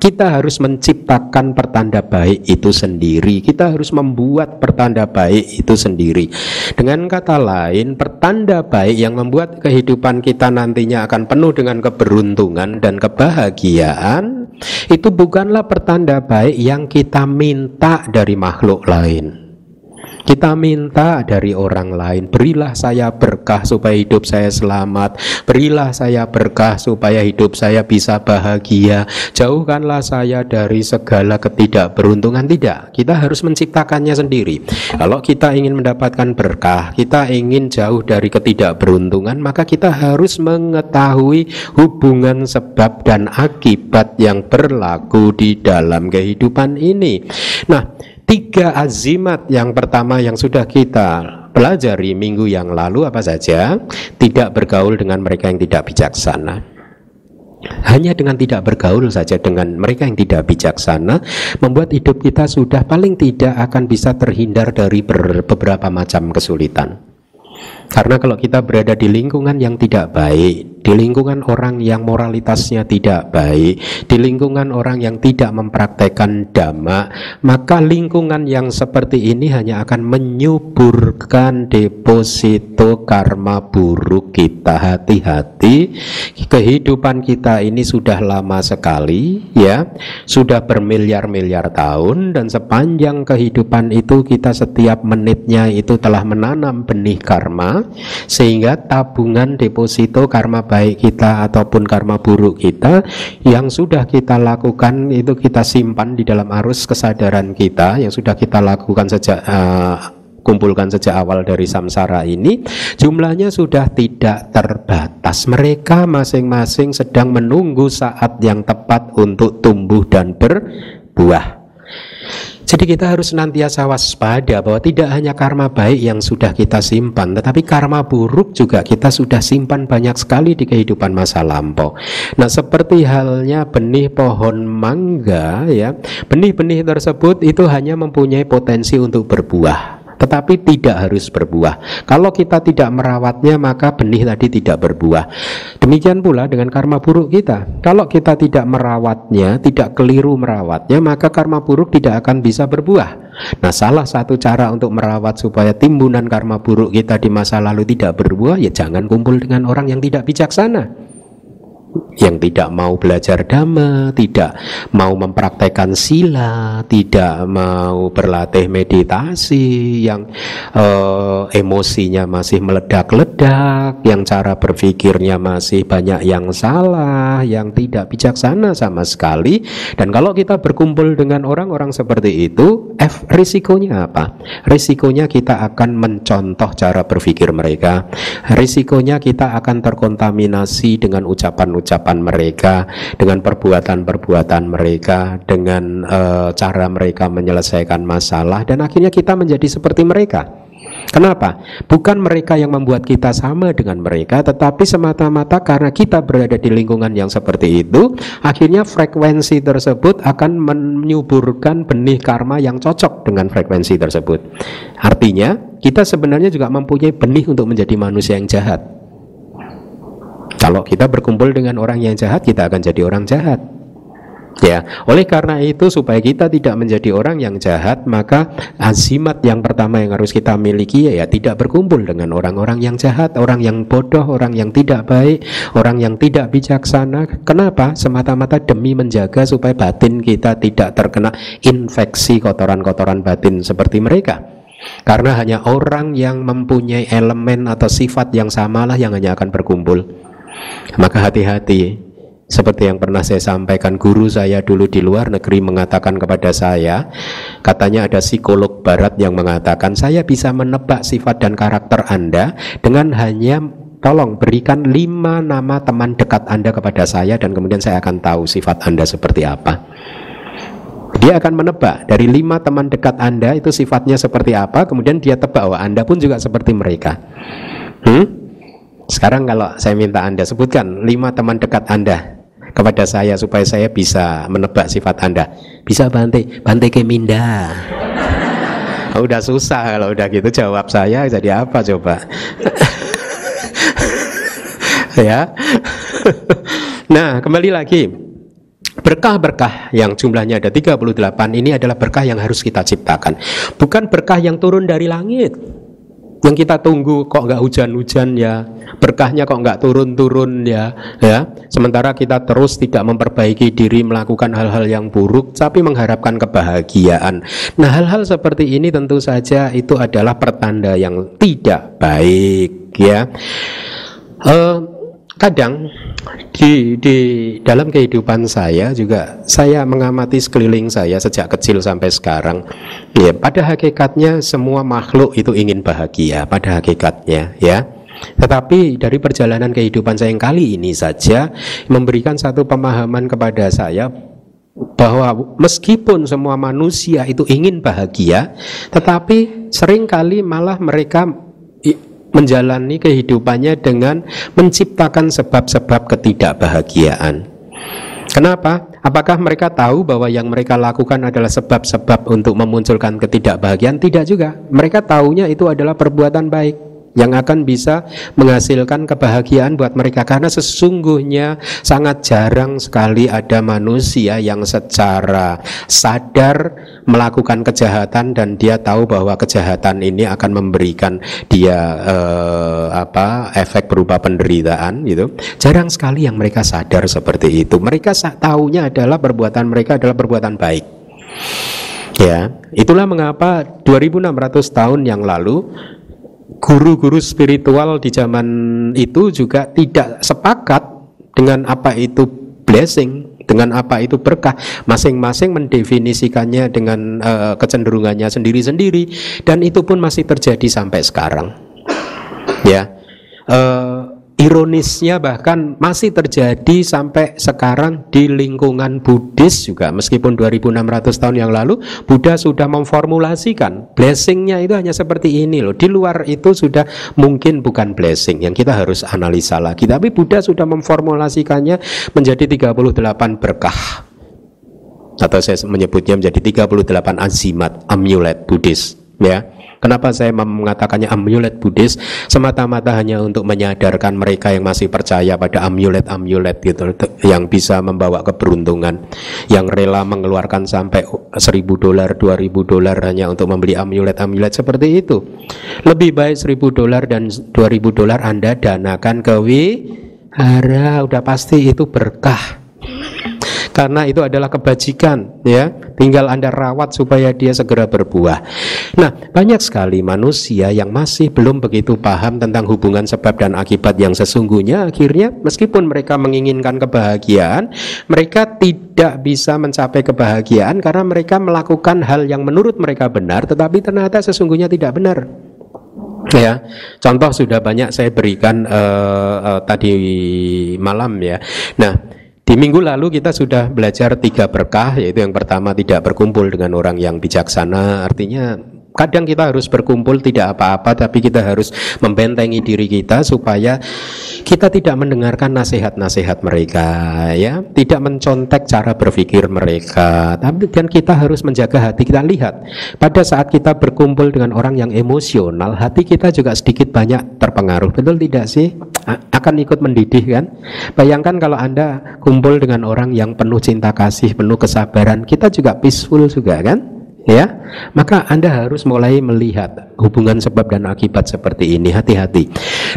kita harus menciptakan pertanda baik itu sendiri. Kita harus membuat pertanda baik itu sendiri. Dengan kata lain, pertanda baik yang membuat kehidupan kita nantinya akan penuh dengan keberuntungan dan kebahagiaan itu bukanlah pertanda baik yang kita minta dari makhluk lain. Kita minta dari orang lain, berilah saya berkah supaya hidup saya selamat, berilah saya berkah supaya hidup saya bisa bahagia, jauhkanlah saya dari segala ketidakberuntungan. Tidak, kita harus menciptakannya sendiri. Kalau kita ingin mendapatkan berkah, kita ingin jauh dari ketidakberuntungan, maka kita harus mengetahui hubungan sebab dan akibat yang berlaku di dalam kehidupan ini. Nah, Tiga azimat yang pertama yang sudah kita pelajari minggu yang lalu apa saja? Tidak bergaul dengan mereka yang tidak bijaksana. Hanya dengan tidak bergaul saja dengan mereka yang tidak bijaksana membuat hidup kita sudah paling tidak akan bisa terhindar dari beberapa macam kesulitan. Karena kalau kita berada di lingkungan yang tidak baik, di lingkungan orang yang moralitasnya tidak baik, di lingkungan orang yang tidak mempraktekkan dhamma, maka lingkungan yang seperti ini hanya akan menyuburkan deposito karma buruk kita. Hati-hati, kehidupan kita ini sudah lama sekali, ya, sudah bermiliar-miliar tahun dan sepanjang kehidupan itu kita setiap menitnya itu telah menanam benih karma sehingga tabungan deposito karma baik kita ataupun karma buruk kita yang sudah kita lakukan itu kita simpan di dalam arus kesadaran kita yang sudah kita lakukan sejak uh, kumpulkan sejak awal dari samsara ini jumlahnya sudah tidak terbatas. Mereka masing-masing sedang menunggu saat yang tepat untuk tumbuh dan berbuah jadi kita harus senantiasa waspada bahwa tidak hanya karma baik yang sudah kita simpan, tetapi karma buruk juga kita sudah simpan banyak sekali di kehidupan masa lampau. Nah, seperti halnya benih pohon mangga ya, benih-benih tersebut itu hanya mempunyai potensi untuk berbuah tetapi tidak harus berbuah. Kalau kita tidak merawatnya, maka benih tadi tidak berbuah. Demikian pula dengan karma buruk kita. Kalau kita tidak merawatnya, tidak keliru merawatnya, maka karma buruk tidak akan bisa berbuah. Nah, salah satu cara untuk merawat supaya timbunan karma buruk kita di masa lalu tidak berbuah, ya jangan kumpul dengan orang yang tidak bijaksana yang tidak mau belajar dhamma, tidak mau mempraktekkan sila, tidak mau berlatih meditasi, yang uh, emosinya masih meledak-ledak, yang cara berpikirnya masih banyak yang salah, yang tidak bijaksana sama sekali. Dan kalau kita berkumpul dengan orang-orang seperti itu, F risikonya apa? Risikonya kita akan mencontoh cara berpikir mereka. Risikonya kita akan terkontaminasi dengan ucapan ucapan mereka, dengan perbuatan-perbuatan mereka, dengan e, cara mereka menyelesaikan masalah dan akhirnya kita menjadi seperti mereka. Kenapa? Bukan mereka yang membuat kita sama dengan mereka, tetapi semata-mata karena kita berada di lingkungan yang seperti itu, akhirnya frekuensi tersebut akan menyuburkan benih karma yang cocok dengan frekuensi tersebut. Artinya, kita sebenarnya juga mempunyai benih untuk menjadi manusia yang jahat. Kalau kita berkumpul dengan orang yang jahat, kita akan jadi orang jahat. Ya, oleh karena itu supaya kita tidak menjadi orang yang jahat, maka azimat yang pertama yang harus kita miliki ya, ya tidak berkumpul dengan orang-orang yang jahat, orang yang bodoh, orang yang tidak baik, orang yang tidak bijaksana. Kenapa? Semata-mata demi menjaga supaya batin kita tidak terkena infeksi kotoran-kotoran batin seperti mereka. Karena hanya orang yang mempunyai elemen atau sifat yang samalah yang hanya akan berkumpul. Maka hati-hati seperti yang pernah saya sampaikan guru saya dulu di luar negeri mengatakan kepada saya katanya ada psikolog barat yang mengatakan saya bisa menebak sifat dan karakter Anda dengan hanya tolong berikan lima nama teman dekat Anda kepada saya dan kemudian saya akan tahu sifat Anda seperti apa dia akan menebak dari lima teman dekat Anda itu sifatnya seperti apa kemudian dia tebak bahwa Anda pun juga seperti mereka hmm? Sekarang kalau saya minta Anda sebutkan lima teman dekat Anda kepada saya supaya saya bisa menebak sifat Anda. Bisa Bante, Bante. Oh, udah susah kalau udah gitu jawab saya jadi apa coba? ya. nah, kembali lagi. Berkah-berkah yang jumlahnya ada 38 ini adalah berkah yang harus kita ciptakan. Bukan berkah yang turun dari langit yang kita tunggu kok nggak hujan-hujan ya berkahnya kok nggak turun-turun ya ya. Sementara kita terus tidak memperbaiki diri melakukan hal-hal yang buruk tapi mengharapkan kebahagiaan. Nah hal-hal seperti ini tentu saja itu adalah pertanda yang tidak baik ya. Uh, kadang di, di dalam kehidupan saya juga saya mengamati sekeliling saya sejak kecil sampai sekarang ya pada hakikatnya semua makhluk itu ingin bahagia pada hakikatnya ya. Tetapi dari perjalanan kehidupan saya yang kali ini saja memberikan satu pemahaman kepada saya bahwa meskipun semua manusia itu ingin bahagia tetapi sering kali malah mereka menjalani kehidupannya dengan menciptakan sebab-sebab ketidakbahagiaan. Kenapa? Apakah mereka tahu bahwa yang mereka lakukan adalah sebab-sebab untuk memunculkan ketidakbahagiaan? Tidak juga. Mereka tahunya itu adalah perbuatan baik. Yang akan bisa menghasilkan kebahagiaan buat mereka. Karena sesungguhnya sangat jarang sekali ada manusia yang secara sadar melakukan kejahatan dan dia tahu bahwa kejahatan ini akan memberikan dia eh, apa efek berupa penderitaan gitu. Jarang sekali yang mereka sadar seperti itu. Mereka tahunya adalah perbuatan mereka adalah perbuatan baik. Ya itulah mengapa 2600 tahun yang lalu guru-guru spiritual di zaman itu juga tidak sepakat dengan apa itu blessing, dengan apa itu berkah. Masing-masing mendefinisikannya dengan uh, kecenderungannya sendiri-sendiri dan itu pun masih terjadi sampai sekarang. Ya. Uh, Ironisnya bahkan masih terjadi sampai sekarang di lingkungan Buddhis juga. Meskipun 2600 tahun yang lalu Buddha sudah memformulasikan blessingnya itu hanya seperti ini loh. Di luar itu sudah mungkin bukan blessing yang kita harus analisa lagi. Tapi Buddha sudah memformulasikannya menjadi 38 berkah. Atau saya menyebutnya menjadi 38 azimat amulet Buddhis ya Kenapa saya mengatakannya amulet Buddhis? Semata-mata hanya untuk menyadarkan mereka yang masih percaya pada amulet-amulet gitu yang bisa membawa keberuntungan, yang rela mengeluarkan sampai seribu dolar, dua ribu dolar hanya untuk membeli amulet-amulet seperti itu. Lebih baik seribu dolar dan dua ribu dolar Anda danakan ke wihara, udah pasti itu berkah karena itu adalah kebajikan ya. Tinggal anda rawat supaya dia segera berbuah. Nah banyak sekali manusia yang masih belum begitu paham tentang hubungan sebab dan akibat yang sesungguhnya. Akhirnya meskipun mereka menginginkan kebahagiaan mereka tidak bisa mencapai kebahagiaan karena mereka melakukan hal yang menurut mereka benar tetapi ternyata sesungguhnya tidak benar. Ya contoh sudah banyak saya berikan uh, uh, tadi malam ya. Nah di minggu lalu kita sudah belajar tiga berkah, yaitu yang pertama tidak berkumpul dengan orang yang bijaksana, artinya Kadang kita harus berkumpul tidak apa-apa tapi kita harus membentengi diri kita supaya kita tidak mendengarkan nasihat-nasihat mereka ya, tidak mencontek cara berpikir mereka. Tapi dan kita harus menjaga hati kita lihat. Pada saat kita berkumpul dengan orang yang emosional, hati kita juga sedikit banyak terpengaruh. Betul tidak sih? akan ikut mendidih kan? Bayangkan kalau Anda kumpul dengan orang yang penuh cinta kasih, penuh kesabaran, kita juga peaceful juga kan? Ya maka anda harus mulai melihat hubungan sebab dan akibat seperti ini. Hati-hati.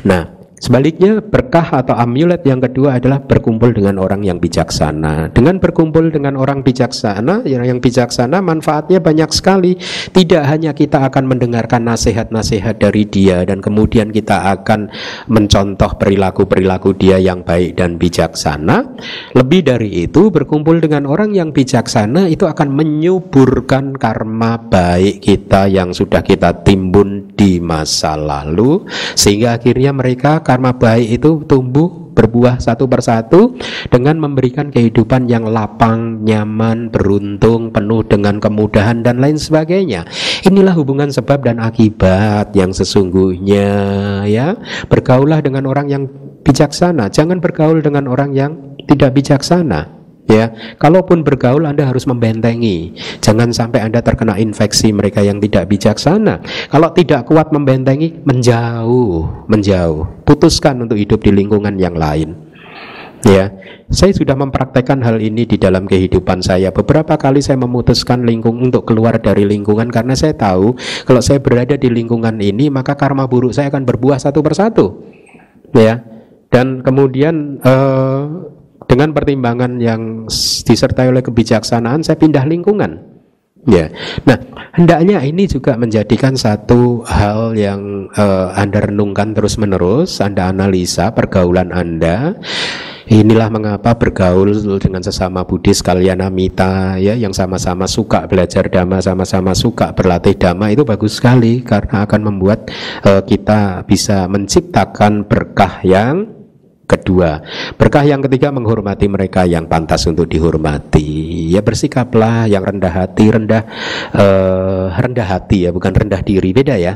Nah Sebaliknya berkah atau amulet yang kedua adalah berkumpul dengan orang yang bijaksana. Dengan berkumpul dengan orang bijaksana, yang, yang bijaksana manfaatnya banyak sekali. Tidak hanya kita akan mendengarkan nasihat-nasihat dari dia dan kemudian kita akan mencontoh perilaku-perilaku dia yang baik dan bijaksana. Lebih dari itu, berkumpul dengan orang yang bijaksana itu akan menyuburkan karma baik kita yang sudah kita timbun di masa lalu sehingga akhirnya mereka karma baik itu tumbuh berbuah satu persatu dengan memberikan kehidupan yang lapang, nyaman, beruntung, penuh dengan kemudahan dan lain sebagainya. Inilah hubungan sebab dan akibat yang sesungguhnya ya. Bergaulah dengan orang yang bijaksana, jangan bergaul dengan orang yang tidak bijaksana. Ya, kalaupun bergaul Anda harus membentengi. Jangan sampai Anda terkena infeksi mereka yang tidak bijaksana. Kalau tidak kuat membentengi, menjauh, menjauh. Putuskan untuk hidup di lingkungan yang lain. Ya, saya sudah mempraktekkan hal ini di dalam kehidupan saya. Beberapa kali saya memutuskan lingkung untuk keluar dari lingkungan karena saya tahu kalau saya berada di lingkungan ini maka karma buruk saya akan berbuah satu persatu. Ya, dan kemudian uh, dengan pertimbangan yang disertai oleh kebijaksanaan saya pindah lingkungan. Ya. Nah hendaknya ini juga menjadikan satu hal yang uh, anda renungkan terus menerus anda analisa pergaulan anda. Inilah mengapa bergaul dengan sesama Buddhis kalian amita ya yang sama-sama suka belajar dhamma, sama-sama suka berlatih dhamma. Itu bagus sekali karena akan membuat uh, kita bisa menciptakan berkah yang kedua. Berkah yang ketiga menghormati mereka yang pantas untuk dihormati. Ya bersikaplah yang rendah hati, rendah uh, rendah hati ya, bukan rendah diri, beda ya.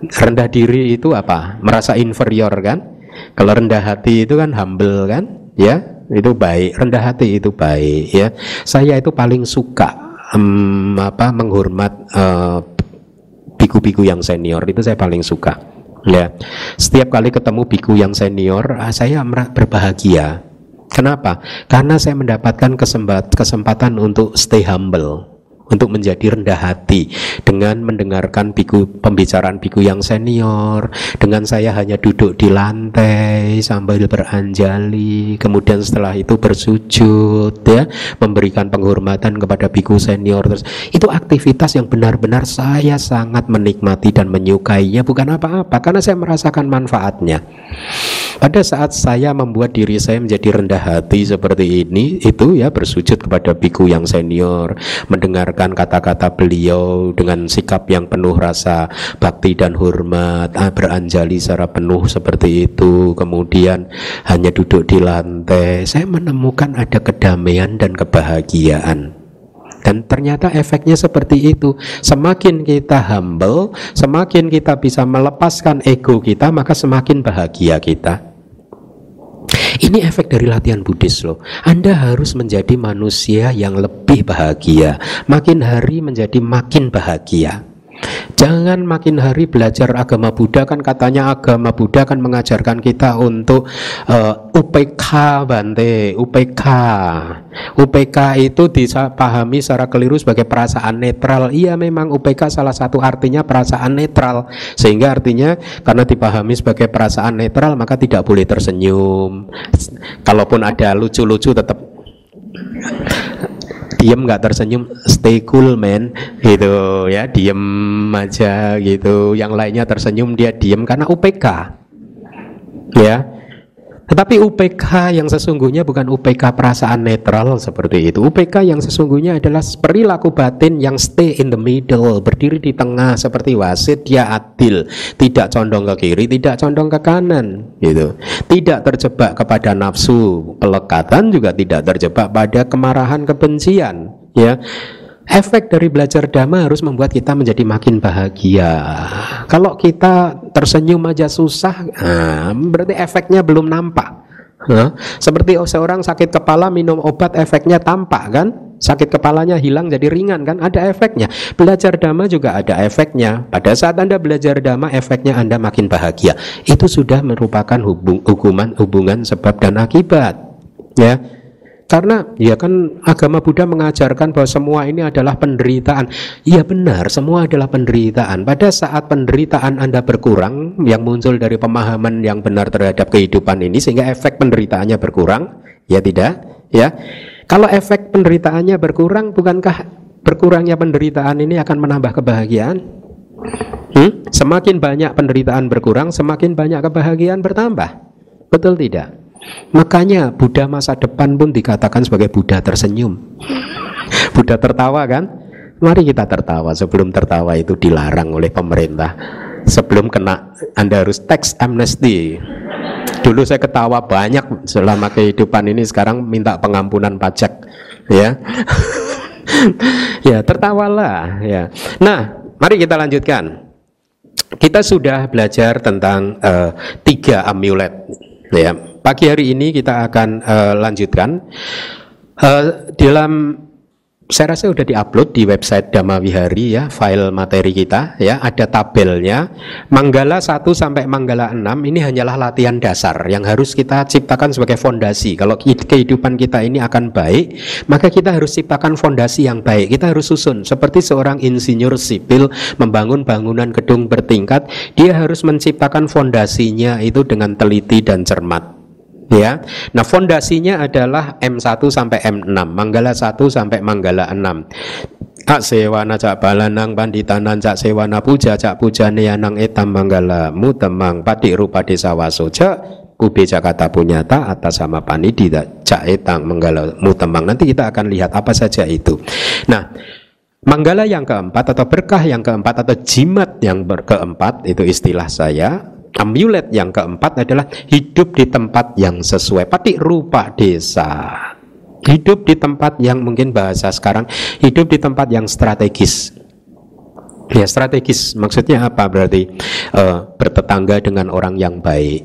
Rendah diri itu apa? Merasa inferior kan? Kalau rendah hati itu kan humble kan? Ya, itu baik. Rendah hati itu baik ya. Saya itu paling suka um, apa menghormat uh, biku-biku yang senior itu saya paling suka Ya, setiap kali ketemu biku yang senior, ah, saya berbahagia. Kenapa? Karena saya mendapatkan kesempatan untuk stay humble untuk menjadi rendah hati. Dengan mendengarkan biku pembicaraan biku yang senior dengan saya hanya duduk di lantai sambil beranjali kemudian setelah itu bersujud ya memberikan penghormatan kepada biku senior. Terus itu aktivitas yang benar-benar saya sangat menikmati dan menyukainya bukan apa-apa karena saya merasakan manfaatnya. Pada saat saya membuat diri saya menjadi rendah hati seperti ini itu ya bersujud kepada biku yang senior mendengarkan mendengarkan kata-kata beliau dengan sikap yang penuh rasa bakti dan hormat, ah, beranjali secara penuh seperti itu, kemudian hanya duduk di lantai, saya menemukan ada kedamaian dan kebahagiaan. Dan ternyata efeknya seperti itu. Semakin kita humble, semakin kita bisa melepaskan ego kita, maka semakin bahagia kita. Ini efek dari latihan Buddhis loh. Anda harus menjadi manusia yang lebih bahagia. Makin hari menjadi makin bahagia. Jangan makin hari belajar agama Buddha kan katanya agama Buddha kan mengajarkan kita untuk uh, eh, UPK Bante, UPK. UPK itu dipahami secara keliru sebagai perasaan netral. Iya memang UPK salah satu artinya perasaan netral. Sehingga artinya karena dipahami sebagai perasaan netral maka tidak boleh tersenyum. Kalaupun ada lucu-lucu tetap diem nggak tersenyum stay cool man. Gitu ya diem aja gitu. Yang lainnya tersenyum dia diem karena UPK ya tetapi UPK yang sesungguhnya bukan UPK perasaan netral seperti itu. UPK yang sesungguhnya adalah perilaku batin yang stay in the middle, berdiri di tengah seperti wasit, dia adil, tidak condong ke kiri, tidak condong ke kanan, gitu. Tidak terjebak kepada nafsu pelekatan, juga tidak terjebak pada kemarahan kebencian, ya. Efek dari belajar dhamma harus membuat kita menjadi makin bahagia. Kalau kita tersenyum aja susah, nah, berarti efeknya belum nampak. Seperti seorang sakit kepala minum obat efeknya tampak kan? Sakit kepalanya hilang jadi ringan kan? Ada efeknya. Belajar dhamma juga ada efeknya. Pada saat Anda belajar dhamma efeknya Anda makin bahagia. Itu sudah merupakan hubung, hubungan hubungan sebab dan akibat. Ya. Karena ya kan agama Buddha mengajarkan bahwa semua ini adalah penderitaan. Iya benar, semua adalah penderitaan. Pada saat penderitaan Anda berkurang yang muncul dari pemahaman yang benar terhadap kehidupan ini sehingga efek penderitaannya berkurang, ya tidak? Ya. Kalau efek penderitaannya berkurang, bukankah berkurangnya penderitaan ini akan menambah kebahagiaan? Hmm? Semakin banyak penderitaan berkurang, semakin banyak kebahagiaan bertambah. Betul tidak? Makanya Buddha masa depan pun dikatakan sebagai Buddha tersenyum. Buddha tertawa kan? Mari kita tertawa sebelum tertawa itu dilarang oleh pemerintah. Sebelum kena Anda harus tax amnesty. Dulu saya ketawa banyak selama kehidupan ini sekarang minta pengampunan pajak ya. ya, tertawalah ya. Nah, mari kita lanjutkan. Kita sudah belajar tentang uh, tiga amulet ya. Pagi hari ini kita akan uh, lanjutkan. Uh, dalam saya rasa sudah diupload di website Dhamma Wihari ya file materi kita ya ada tabelnya. Manggala 1 sampai Manggala 6 ini hanyalah latihan dasar yang harus kita ciptakan sebagai fondasi. Kalau kehidupan kita ini akan baik maka kita harus ciptakan fondasi yang baik. Kita harus susun. Seperti seorang insinyur sipil membangun bangunan gedung bertingkat dia harus menciptakan fondasinya itu dengan teliti dan cermat ya. Nah, fondasinya adalah M1 sampai M6, Manggala 1 sampai Manggala 6. Kak sewana cak balanang panditanan cak sewana puja cak puja neanang etam manggala mutemang padi rupa desa wasoja ube Jakarta punyata atas sama panidi cak etang manggala mutemang nanti kita akan lihat apa saja itu nah Manggala yang keempat atau berkah yang keempat atau jimat yang keempat itu istilah saya Amulet yang keempat adalah hidup di tempat yang sesuai. Pati rupa desa. Hidup di tempat yang mungkin bahasa sekarang hidup di tempat yang strategis. Ya strategis maksudnya apa berarti uh, bertetangga dengan orang yang baik.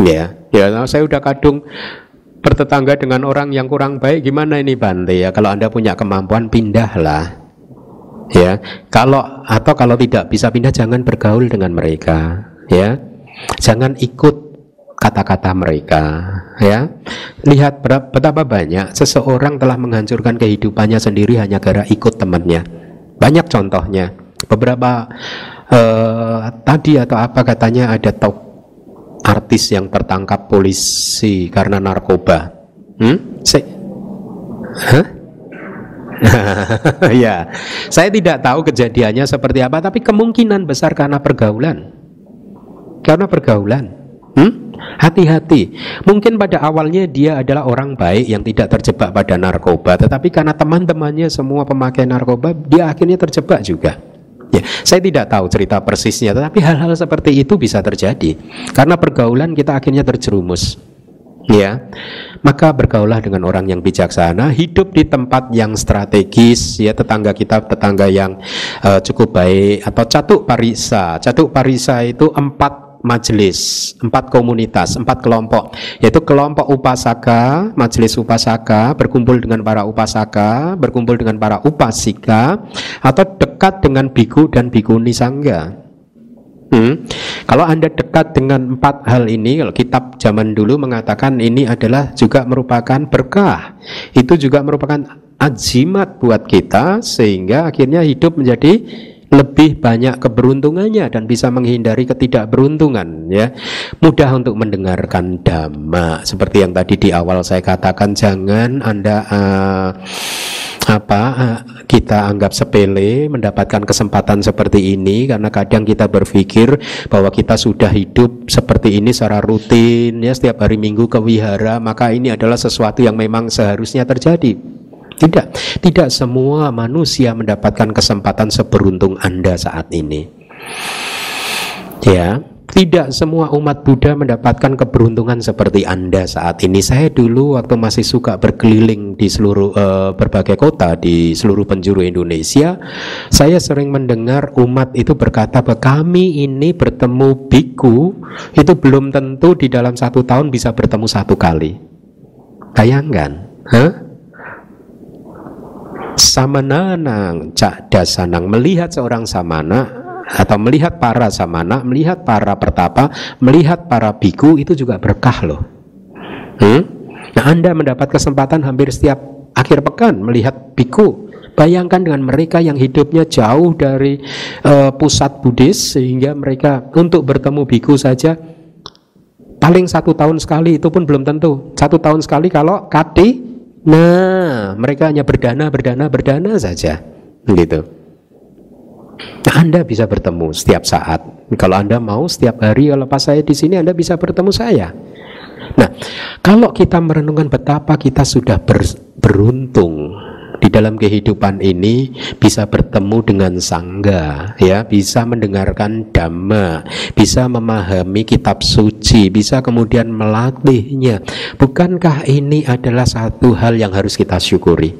Ya, ya saya udah kadung bertetangga dengan orang yang kurang baik gimana ini Bante ya kalau Anda punya kemampuan pindahlah ya kalau atau kalau tidak bisa pindah jangan bergaul dengan mereka ya. Jangan ikut kata-kata mereka ya lihat betapa banyak seseorang telah menghancurkan kehidupannya sendiri hanya gara ikut temannya banyak contohnya beberapa uh, tadi atau apa katanya ada top artis yang tertangkap polisi karena narkoba hmm? Se Hah? ya, saya tidak tahu kejadiannya seperti apa, tapi kemungkinan besar karena pergaulan. Karena pergaulan. Hmm? Hati-hati. Mungkin pada awalnya dia adalah orang baik yang tidak terjebak pada narkoba, tetapi karena teman-temannya semua pemakai narkoba, dia akhirnya terjebak juga. Ya, saya tidak tahu cerita persisnya, tetapi hal-hal seperti itu bisa terjadi karena pergaulan kita akhirnya terjerumus. Ya, maka bergaulah dengan orang yang bijaksana, hidup di tempat yang strategis, ya tetangga kita tetangga yang uh, cukup baik atau catuk parisa. Catuk parisa itu empat majelis, empat komunitas, empat kelompok, yaitu kelompok upasaka, majelis upasaka, berkumpul dengan para upasaka, berkumpul dengan para upasika, atau dekat dengan biku dan bikuni sangga. Hmm. Kalau Anda dekat dengan empat hal ini, kalau kitab zaman dulu mengatakan ini adalah juga merupakan berkah. Itu juga merupakan ajimat buat kita sehingga akhirnya hidup menjadi lebih banyak keberuntungannya dan bisa menghindari ketidakberuntungan ya. Mudah untuk mendengarkan dhamma seperti yang tadi di awal saya katakan jangan anda uh, apa uh, kita anggap sepele mendapatkan kesempatan seperti ini karena kadang kita berpikir bahwa kita sudah hidup seperti ini secara rutin ya setiap hari minggu ke wihara maka ini adalah sesuatu yang memang seharusnya terjadi tidak, tidak semua manusia mendapatkan kesempatan seberuntung Anda saat ini. Ya, tidak semua umat Buddha mendapatkan keberuntungan seperti Anda saat ini. Saya dulu waktu masih suka berkeliling di seluruh uh, berbagai kota di seluruh penjuru Indonesia, saya sering mendengar umat itu berkata bahwa kami ini bertemu biku itu belum tentu di dalam satu tahun bisa bertemu satu kali. Bayangkan, huh? Samananang cak dasanang melihat seorang samana atau melihat para samana, melihat para pertapa, melihat para biku itu juga berkah loh. Hmm? Nah Anda mendapat kesempatan hampir setiap akhir pekan melihat biku. Bayangkan dengan mereka yang hidupnya jauh dari uh, pusat Buddhis sehingga mereka untuk bertemu biku saja paling satu tahun sekali itu pun belum tentu. Satu tahun sekali kalau kati Nah, mereka hanya berdana, berdana, berdana saja, gitu. Anda bisa bertemu setiap saat. Kalau Anda mau setiap hari kalau pas saya di sini Anda bisa bertemu saya. Nah, kalau kita merenungkan betapa kita sudah ber, beruntung di dalam kehidupan ini bisa bertemu dengan sangga ya bisa mendengarkan dhamma bisa memahami kitab suci bisa kemudian melatihnya. Bukankah ini adalah satu hal yang harus kita syukuri?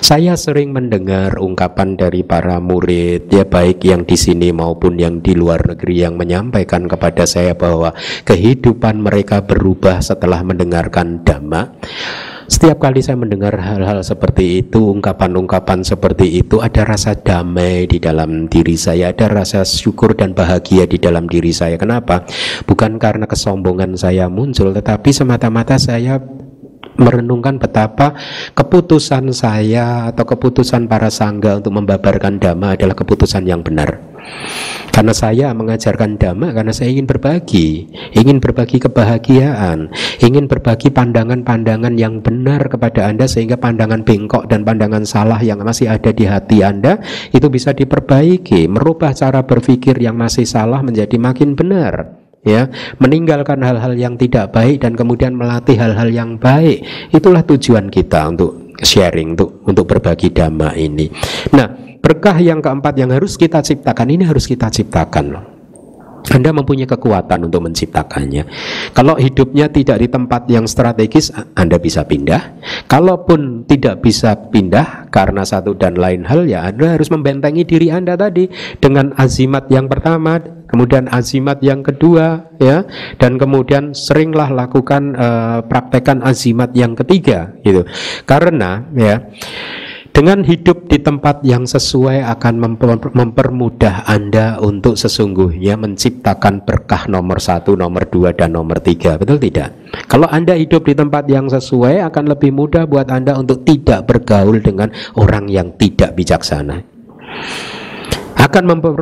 Saya sering mendengar ungkapan dari para murid ya baik yang di sini maupun yang di luar negeri yang menyampaikan kepada saya bahwa kehidupan mereka berubah setelah mendengarkan dhamma setiap kali saya mendengar hal-hal seperti itu, ungkapan-ungkapan seperti itu, ada rasa damai di dalam diri saya, ada rasa syukur dan bahagia di dalam diri saya. Kenapa? Bukan karena kesombongan saya muncul, tetapi semata-mata saya merenungkan betapa keputusan saya atau keputusan para sangga untuk membabarkan dhamma adalah keputusan yang benar. Karena saya mengajarkan dhamma karena saya ingin berbagi, ingin berbagi kebahagiaan, ingin berbagi pandangan-pandangan yang benar kepada Anda sehingga pandangan bengkok dan pandangan salah yang masih ada di hati Anda itu bisa diperbaiki, merubah cara berpikir yang masih salah menjadi makin benar ya. Meninggalkan hal-hal yang tidak baik dan kemudian melatih hal-hal yang baik. Itulah tujuan kita untuk sharing untuk untuk berbagi dhamma ini nah berkah yang keempat yang harus kita ciptakan ini harus kita ciptakan anda mempunyai kekuatan untuk menciptakannya. Kalau hidupnya tidak di tempat yang strategis, Anda bisa pindah. Kalaupun tidak bisa pindah karena satu dan lain hal, ya Anda harus membentengi diri Anda tadi dengan azimat yang pertama, kemudian azimat yang kedua, ya, dan kemudian seringlah lakukan uh, praktekan azimat yang ketiga, gitu. Karena ya Dengan hidup di tempat yang sesuai akan mempermudah Anda untuk sesungguhnya menciptakan berkah nomor satu, nomor dua, dan nomor tiga. Betul tidak? Kalau Anda hidup di tempat yang sesuai akan lebih mudah buat Anda untuk tidak bergaul dengan orang yang tidak bijaksana akan memper,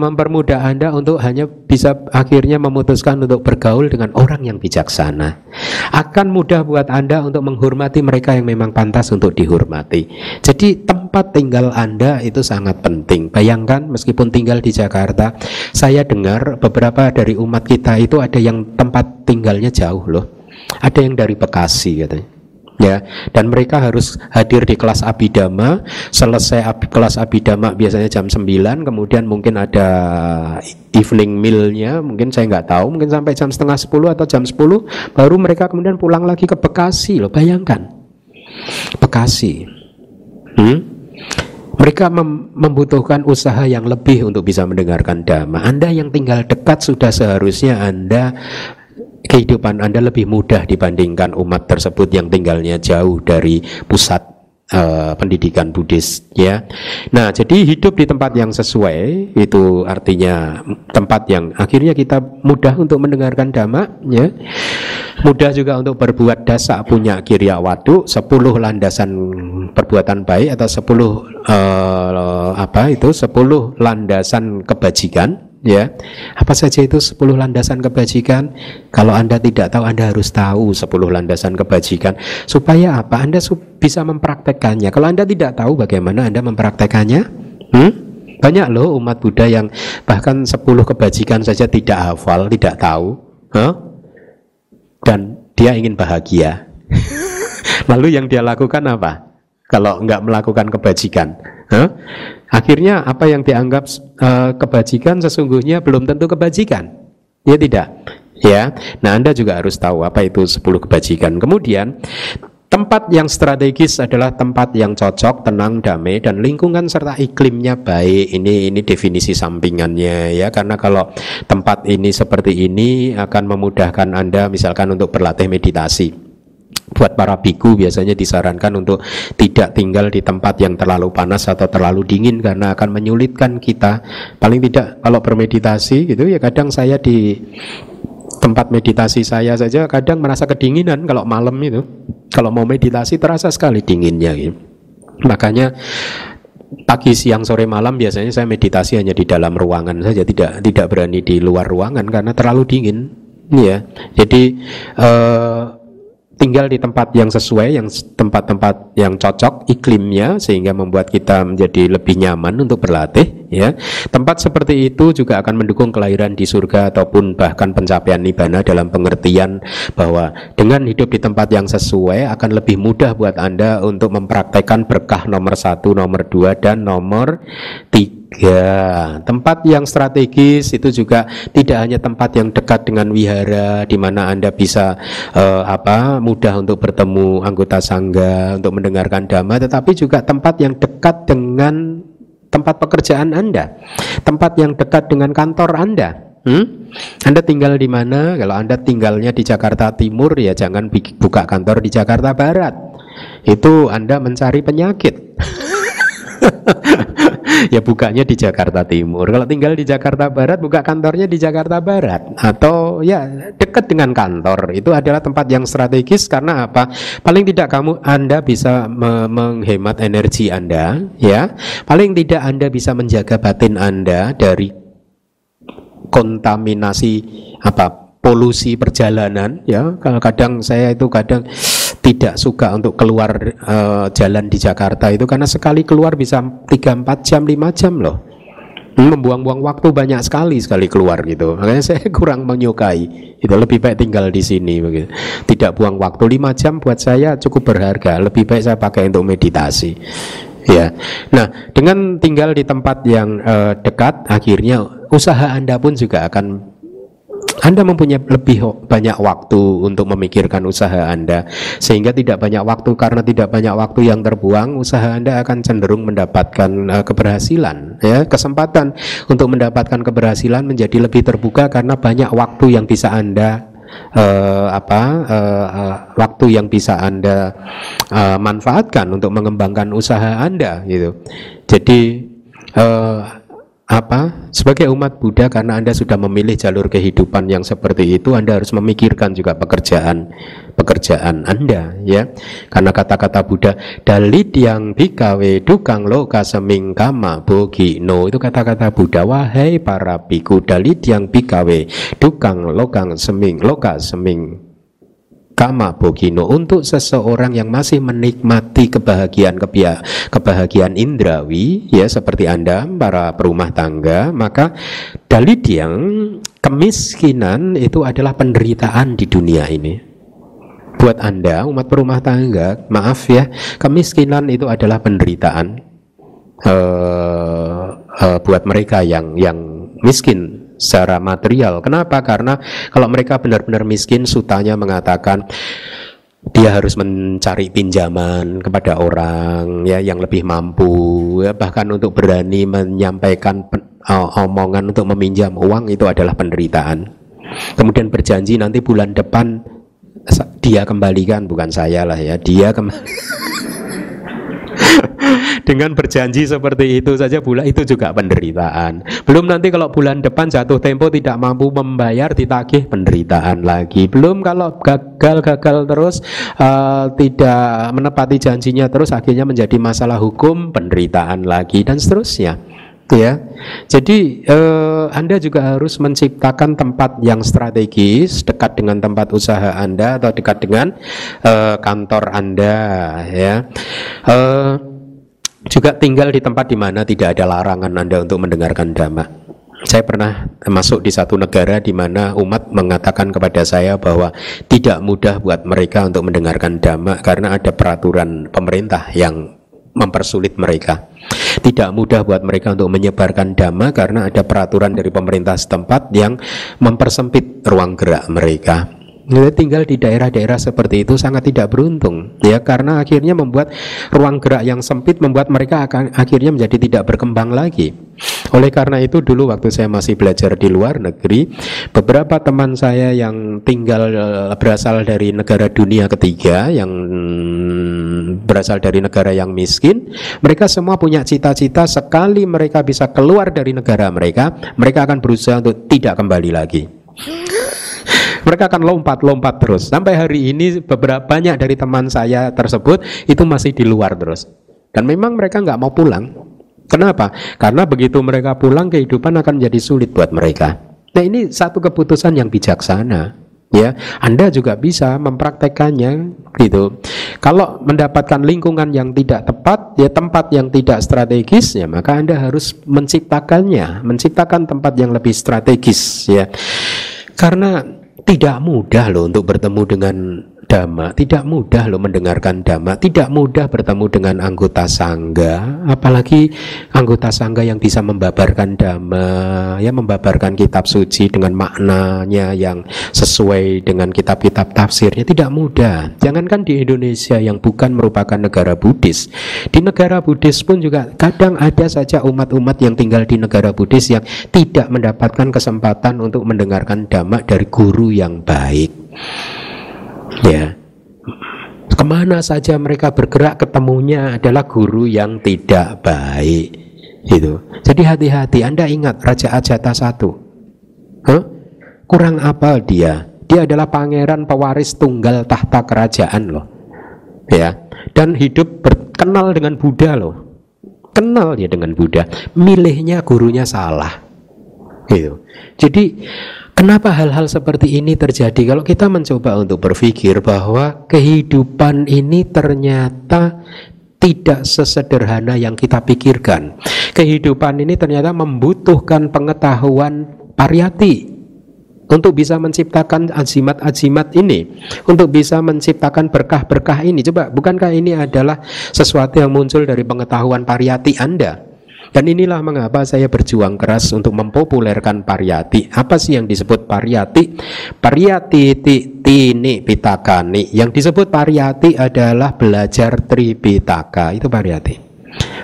mempermudah Anda untuk hanya bisa akhirnya memutuskan untuk bergaul dengan orang yang bijaksana. Akan mudah buat Anda untuk menghormati mereka yang memang pantas untuk dihormati. Jadi tempat tinggal Anda itu sangat penting. Bayangkan meskipun tinggal di Jakarta, saya dengar beberapa dari umat kita itu ada yang tempat tinggalnya jauh loh. Ada yang dari Bekasi katanya ya dan mereka harus hadir di kelas abidama selesai ab, kelas abidama biasanya jam 9 kemudian mungkin ada evening mealnya mungkin saya nggak tahu mungkin sampai jam setengah 10 atau jam 10 baru mereka kemudian pulang lagi ke Bekasi loh bayangkan Bekasi hmm? mereka mem membutuhkan usaha yang lebih untuk bisa mendengarkan dhamma. Anda yang tinggal dekat sudah seharusnya Anda kehidupan Anda lebih mudah dibandingkan umat tersebut yang tinggalnya jauh dari pusat uh, pendidikan Buddhis ya. Nah, jadi hidup di tempat yang sesuai itu artinya tempat yang akhirnya kita mudah untuk mendengarkan dhamma ya. Mudah juga untuk berbuat dasa punya kirya wadu 10 landasan perbuatan baik atau 10 uh, eh, apa itu 10 landasan kebajikan ya. Apa saja itu 10 landasan kebajikan? Kalau anda tidak tahu anda harus tahu 10 landasan kebajikan. Supaya apa? Anda bisa mempraktekannya. Kalau anda tidak tahu bagaimana anda mempraktekannya? Hmm? banyak loh umat Buddha yang bahkan 10 kebajikan saja tidak hafal tidak tahu. Huh? dan dia ingin bahagia. Lalu yang dia lakukan apa? Kalau nggak melakukan kebajikan Akhirnya apa yang dianggap uh, kebajikan sesungguhnya belum tentu kebajikan. Ya tidak. Ya. Nah, Anda juga harus tahu apa itu 10 kebajikan. Kemudian Tempat yang strategis adalah tempat yang cocok, tenang, damai, dan lingkungan serta iklimnya baik. Ini ini definisi sampingannya ya, karena kalau tempat ini seperti ini akan memudahkan Anda misalkan untuk berlatih meditasi buat para biku biasanya disarankan untuk tidak tinggal di tempat yang terlalu panas atau terlalu dingin karena akan menyulitkan kita. Paling tidak kalau bermeditasi gitu ya kadang saya di tempat meditasi saya saja kadang merasa kedinginan kalau malam itu. Kalau mau meditasi terasa sekali dinginnya gitu. Makanya pagi siang sore malam biasanya saya meditasi hanya di dalam ruangan saja tidak tidak berani di luar ruangan karena terlalu dingin ya jadi eh, tinggal di tempat yang sesuai, yang tempat-tempat yang cocok iklimnya sehingga membuat kita menjadi lebih nyaman untuk berlatih. Ya, tempat seperti itu juga akan mendukung kelahiran di surga ataupun bahkan pencapaian nibbana dalam pengertian bahwa dengan hidup di tempat yang sesuai akan lebih mudah buat anda untuk mempraktekkan berkah nomor satu, nomor dua dan nomor tiga Ya, tempat yang strategis itu juga tidak hanya tempat yang dekat dengan wihara di mana Anda bisa uh, apa mudah untuk bertemu anggota sangga untuk mendengarkan dhamma tetapi juga tempat yang dekat dengan tempat pekerjaan Anda. Tempat yang dekat dengan kantor Anda. Hmm? Anda tinggal di mana? Kalau Anda tinggalnya di Jakarta Timur ya jangan buka kantor di Jakarta Barat. Itu Anda mencari penyakit. ya bukanya di Jakarta Timur. Kalau tinggal di Jakarta Barat, buka kantornya di Jakarta Barat atau ya dekat dengan kantor. Itu adalah tempat yang strategis karena apa? Paling tidak kamu Anda bisa me menghemat energi Anda, ya. Paling tidak Anda bisa menjaga batin Anda dari kontaminasi apa? polusi perjalanan ya. Kalau kadang saya itu kadang tidak suka untuk keluar uh, jalan di Jakarta itu karena sekali keluar bisa 3 4 jam 5 jam loh. Hmm, membuang-buang waktu banyak sekali sekali keluar gitu. Makanya saya kurang menyukai. Itu lebih baik tinggal di sini begitu. Tidak buang waktu 5 jam buat saya cukup berharga. Lebih baik saya pakai untuk meditasi. Ya. Nah, dengan tinggal di tempat yang uh, dekat akhirnya usaha Anda pun juga akan anda mempunyai lebih banyak waktu untuk memikirkan usaha Anda sehingga tidak banyak waktu karena tidak banyak waktu yang terbuang usaha Anda akan cenderung mendapatkan uh, keberhasilan ya kesempatan untuk mendapatkan keberhasilan menjadi lebih terbuka karena banyak waktu yang bisa Anda uh, apa uh, uh, waktu yang bisa anda uh, manfaatkan untuk mengembangkan usaha anda gitu. Jadi uh, apa? Sebagai umat Buddha karena Anda sudah memilih jalur kehidupan yang seperti itu Anda harus memikirkan juga pekerjaan pekerjaan Anda ya. Karena kata-kata Buddha dalit yang bikawe dukang loka seming kama bogi no. Itu kata-kata Buddha. Wahai para biku dalit yang bikawe dukang lokang seming loka seming kama bogino untuk seseorang yang masih menikmati kebahagiaan kebahagiaan indrawi ya seperti Anda para perumah tangga maka dalil yang kemiskinan itu adalah penderitaan di dunia ini. Buat Anda umat perumah tangga maaf ya kemiskinan itu adalah penderitaan. Uh, uh, buat mereka yang yang miskin secara material. Kenapa? Karena kalau mereka benar-benar miskin, sutanya mengatakan dia harus mencari pinjaman kepada orang ya yang lebih mampu ya bahkan untuk berani menyampaikan uh, omongan untuk meminjam uang itu adalah penderitaan. Kemudian berjanji nanti bulan depan dia kembalikan bukan saya lah ya, dia kembali dengan berjanji seperti itu saja bulan itu juga penderitaan. Belum nanti kalau bulan depan jatuh tempo tidak mampu membayar ditagih penderitaan lagi. Belum kalau gagal-gagal terus uh, tidak menepati janjinya terus akhirnya menjadi masalah hukum penderitaan lagi dan seterusnya ya. Jadi eh, Anda juga harus menciptakan tempat yang strategis dekat dengan tempat usaha Anda atau dekat dengan eh, kantor Anda ya. Eh, juga tinggal di tempat di mana tidak ada larangan Anda untuk mendengarkan dhamma. Saya pernah masuk di satu negara di mana umat mengatakan kepada saya bahwa tidak mudah buat mereka untuk mendengarkan dhamma karena ada peraturan pemerintah yang mempersulit mereka. Tidak mudah buat mereka untuk menyebarkan dhamma karena ada peraturan dari pemerintah setempat yang mempersempit ruang gerak mereka. Tinggal di daerah-daerah seperti itu sangat tidak beruntung ya karena akhirnya membuat ruang gerak yang sempit membuat mereka akan akhirnya menjadi tidak berkembang lagi. Oleh karena itu dulu waktu saya masih belajar di luar negeri, beberapa teman saya yang tinggal eh, berasal dari negara dunia ketiga yang berasal dari negara yang miskin, mereka semua punya cita-cita sekali mereka bisa keluar dari negara mereka, mereka akan berusaha untuk tidak kembali lagi mereka akan lompat-lompat terus. Sampai hari ini beberapa banyak dari teman saya tersebut itu masih di luar terus. Dan memang mereka nggak mau pulang. Kenapa? Karena begitu mereka pulang kehidupan akan menjadi sulit buat mereka. Nah ini satu keputusan yang bijaksana ya Anda juga bisa mempraktekannya gitu kalau mendapatkan lingkungan yang tidak tepat ya tempat yang tidak strategis ya maka Anda harus menciptakannya menciptakan tempat yang lebih strategis ya karena tidak mudah loh untuk bertemu dengan dhamma, tidak mudah loh mendengarkan dhamma, tidak mudah bertemu dengan anggota sangga, apalagi anggota sangga yang bisa membabarkan dhamma, ya membabarkan kitab suci dengan maknanya yang sesuai dengan kitab-kitab tafsirnya. Tidak mudah. Jangankan di Indonesia yang bukan merupakan negara Buddhis, di negara Buddhis pun juga kadang ada saja umat-umat yang tinggal di negara Buddhis yang tidak mendapatkan kesempatan untuk mendengarkan dhamma dari guru yang baik ya. Ke mana saja mereka bergerak ketemunya adalah guru yang tidak baik itu jadi hati-hati anda ingat Raja Ajata satu? Huh? kurang apal dia. Dia adalah pangeran pewaris tunggal tahta kerajaan loh. Ya. Dan hidup berkenal dengan Buddha loh. Kenal dia dengan Buddha. Milihnya gurunya salah gitu. Jadi Kenapa hal-hal seperti ini terjadi? Kalau kita mencoba untuk berpikir bahwa kehidupan ini ternyata tidak sesederhana yang kita pikirkan. Kehidupan ini ternyata membutuhkan pengetahuan pariyati untuk bisa menciptakan ajimat-ajimat ini, untuk bisa menciptakan berkah-berkah ini. Coba, bukankah ini adalah sesuatu yang muncul dari pengetahuan pariyati Anda? Dan inilah mengapa saya berjuang keras untuk mempopulerkan pariyati. Apa sih yang disebut pariyati? Pariyati ti, tini pitakani. Yang disebut pariyati adalah belajar tripitaka. Itu pariyati.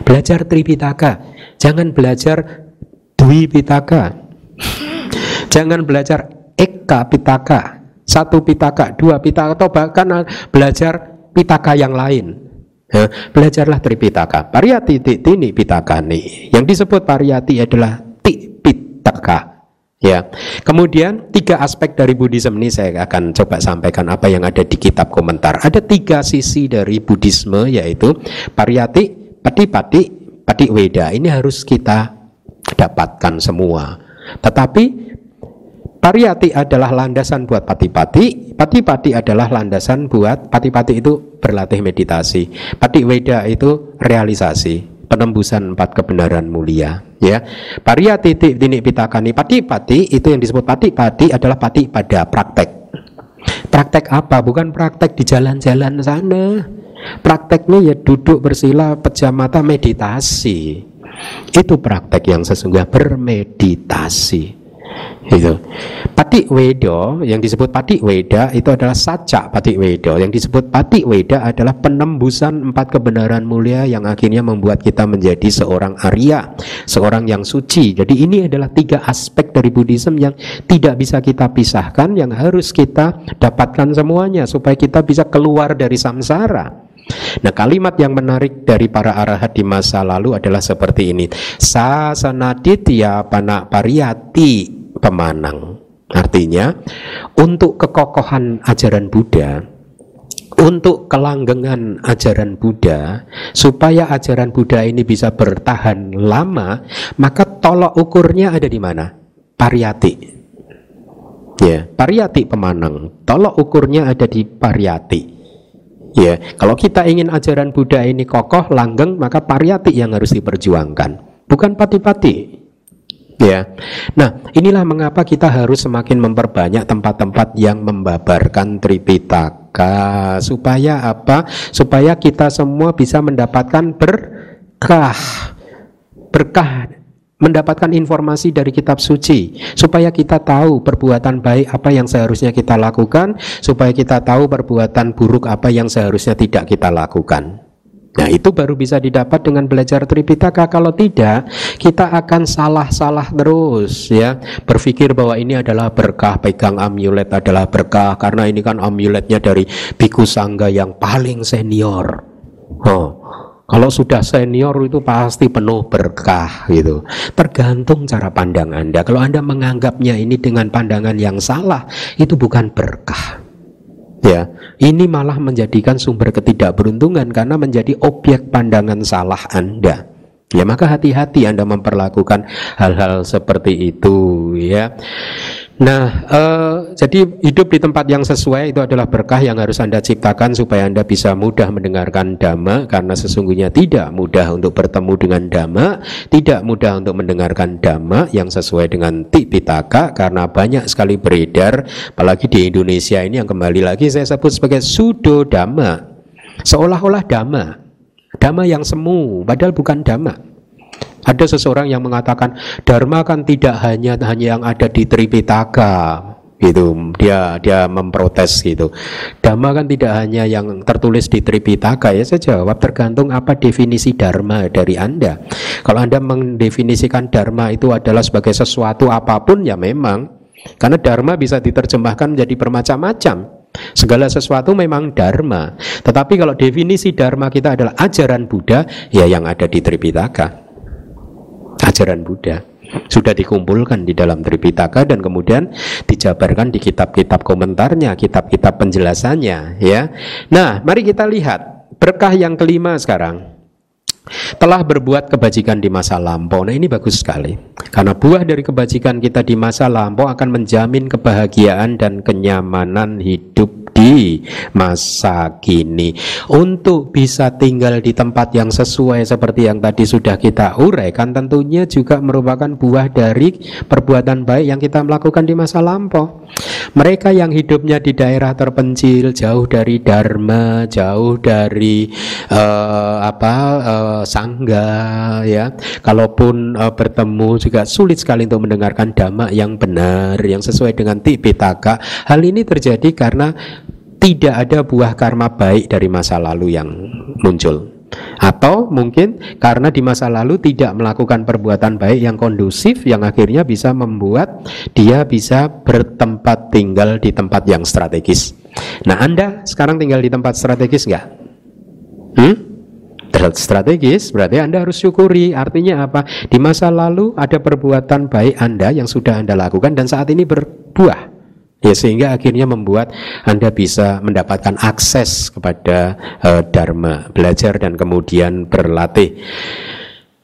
Belajar tripitaka. Jangan belajar dwi pitaka. Jangan belajar eka pitaka. satu pitaka, dua pitaka, atau bahkan belajar pitaka yang lain. Ya, belajarlah Tripitaka. Pariyati tini pitaka nih. Yang disebut pariyati adalah ti pitaka. Ya. Kemudian tiga aspek dari Buddhisme ini saya akan coba sampaikan apa yang ada di kitab komentar. Ada tiga sisi dari Buddhisme yaitu pariyati, pati-pati, pati weda. Ini harus kita dapatkan semua. Tetapi Pariyati adalah landasan buat pati-pati, pati-pati adalah landasan buat pati-pati itu berlatih meditasi. Pati Weda itu realisasi, penembusan empat kebenaran mulia. Ya, Pariyati titik pitakani pati-pati itu yang disebut pati-pati adalah pati pada praktek. Praktek apa? Bukan praktek di jalan-jalan sana. Prakteknya ya duduk bersila pejam mata meditasi. Itu praktek yang sesungguhnya bermeditasi. Itu. Pati Wedo yang disebut Pati Weda itu adalah saca Pati Wedo. Yang disebut Pati Weda adalah penembusan empat kebenaran mulia yang akhirnya membuat kita menjadi seorang Arya, seorang yang suci. Jadi ini adalah tiga aspek dari Buddhism yang tidak bisa kita pisahkan, yang harus kita dapatkan semuanya supaya kita bisa keluar dari samsara. Nah kalimat yang menarik dari para arahat di masa lalu adalah seperti ini Sasanaditya panak pariyati pemanang. Artinya, untuk kekokohan ajaran Buddha, untuk kelanggengan ajaran Buddha, supaya ajaran Buddha ini bisa bertahan lama, maka tolok ukurnya ada di mana? Pariyati. Ya, pariyati pemanang. Tolok ukurnya ada di pariyati. Ya, kalau kita ingin ajaran Buddha ini kokoh, langgeng, maka pariyati yang harus diperjuangkan, bukan pati-pati. Ya. Nah, inilah mengapa kita harus semakin memperbanyak tempat-tempat yang membabarkan Tripitaka supaya apa? Supaya kita semua bisa mendapatkan berkah. Berkah mendapatkan informasi dari kitab suci supaya kita tahu perbuatan baik apa yang seharusnya kita lakukan supaya kita tahu perbuatan buruk apa yang seharusnya tidak kita lakukan. Nah itu baru bisa didapat dengan belajar Tripitaka Kalau tidak kita akan salah-salah terus ya Berpikir bahwa ini adalah berkah Pegang amulet adalah berkah Karena ini kan amuletnya dari Biku Sangga yang paling senior oh, kalau sudah senior itu pasti penuh berkah gitu. Tergantung cara pandang Anda. Kalau Anda menganggapnya ini dengan pandangan yang salah, itu bukan berkah. Ya, ini malah menjadikan sumber ketidakberuntungan karena menjadi objek pandangan salah Anda. Ya maka hati-hati Anda memperlakukan hal-hal seperti itu ya. Nah, eh, jadi hidup di tempat yang sesuai itu adalah berkah yang harus Anda ciptakan supaya Anda bisa mudah mendengarkan dhamma karena sesungguhnya tidak mudah untuk bertemu dengan dhamma, tidak mudah untuk mendengarkan dhamma yang sesuai dengan tipitaka karena banyak sekali beredar apalagi di Indonesia ini yang kembali lagi saya sebut sebagai sudo dhamma. Seolah-olah dhamma. Dhamma yang semu padahal bukan dhamma. Ada seseorang yang mengatakan dharma kan tidak hanya hanya yang ada di Tripitaka gitu. Dia dia memprotes gitu. Dharma kan tidak hanya yang tertulis di Tripitaka ya. Saya jawab tergantung apa definisi dharma dari anda. Kalau anda mendefinisikan dharma itu adalah sebagai sesuatu apa pun ya memang. Karena dharma bisa diterjemahkan menjadi bermacam-macam. Segala sesuatu memang dharma. Tetapi kalau definisi dharma kita adalah ajaran Buddha, ya yang ada di Tripitaka ajaran Buddha sudah dikumpulkan di dalam Tripitaka dan kemudian dijabarkan di kitab-kitab komentarnya, kitab-kitab penjelasannya ya. Nah, mari kita lihat berkah yang kelima sekarang. Telah berbuat kebajikan di masa lampau. Nah, ini bagus sekali. Karena buah dari kebajikan kita di masa lampau akan menjamin kebahagiaan dan kenyamanan hidup masa kini. Untuk bisa tinggal di tempat yang sesuai seperti yang tadi sudah kita uraikan tentunya juga merupakan buah dari perbuatan baik yang kita melakukan di masa lampau. Mereka yang hidupnya di daerah terpencil, jauh dari dharma, jauh dari uh, apa uh, sangga ya. Kalaupun uh, bertemu juga sulit sekali untuk mendengarkan dhamma yang benar, yang sesuai dengan tipitaka. Hal ini terjadi karena tidak ada buah karma baik dari masa lalu yang muncul. Atau mungkin karena di masa lalu tidak melakukan perbuatan baik yang kondusif yang akhirnya bisa membuat dia bisa bertempat tinggal di tempat yang strategis. Nah Anda sekarang tinggal di tempat strategis nggak? Hmm? strategis berarti Anda harus syukuri artinya apa di masa lalu ada perbuatan baik Anda yang sudah Anda lakukan dan saat ini berbuah ya sehingga akhirnya membuat Anda bisa mendapatkan akses kepada uh, dharma, belajar dan kemudian berlatih.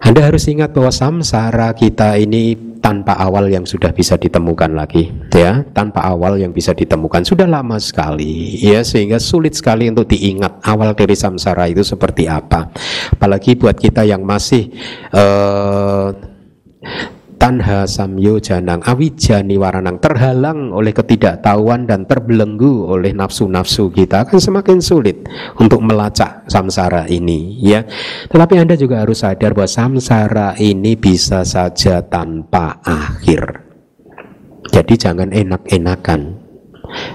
Anda harus ingat bahwa samsara kita ini tanpa awal yang sudah bisa ditemukan lagi, ya, tanpa awal yang bisa ditemukan sudah lama sekali, ya, sehingga sulit sekali untuk diingat awal dari samsara itu seperti apa. Apalagi buat kita yang masih uh, tanha samyo janang. Awija niwaranang terhalang oleh ketidaktahuan dan terbelenggu oleh nafsu-nafsu kita akan semakin sulit untuk melacak samsara ini ya. Tetapi Anda juga harus sadar bahwa samsara ini bisa saja tanpa akhir. Jadi jangan enak-enakan.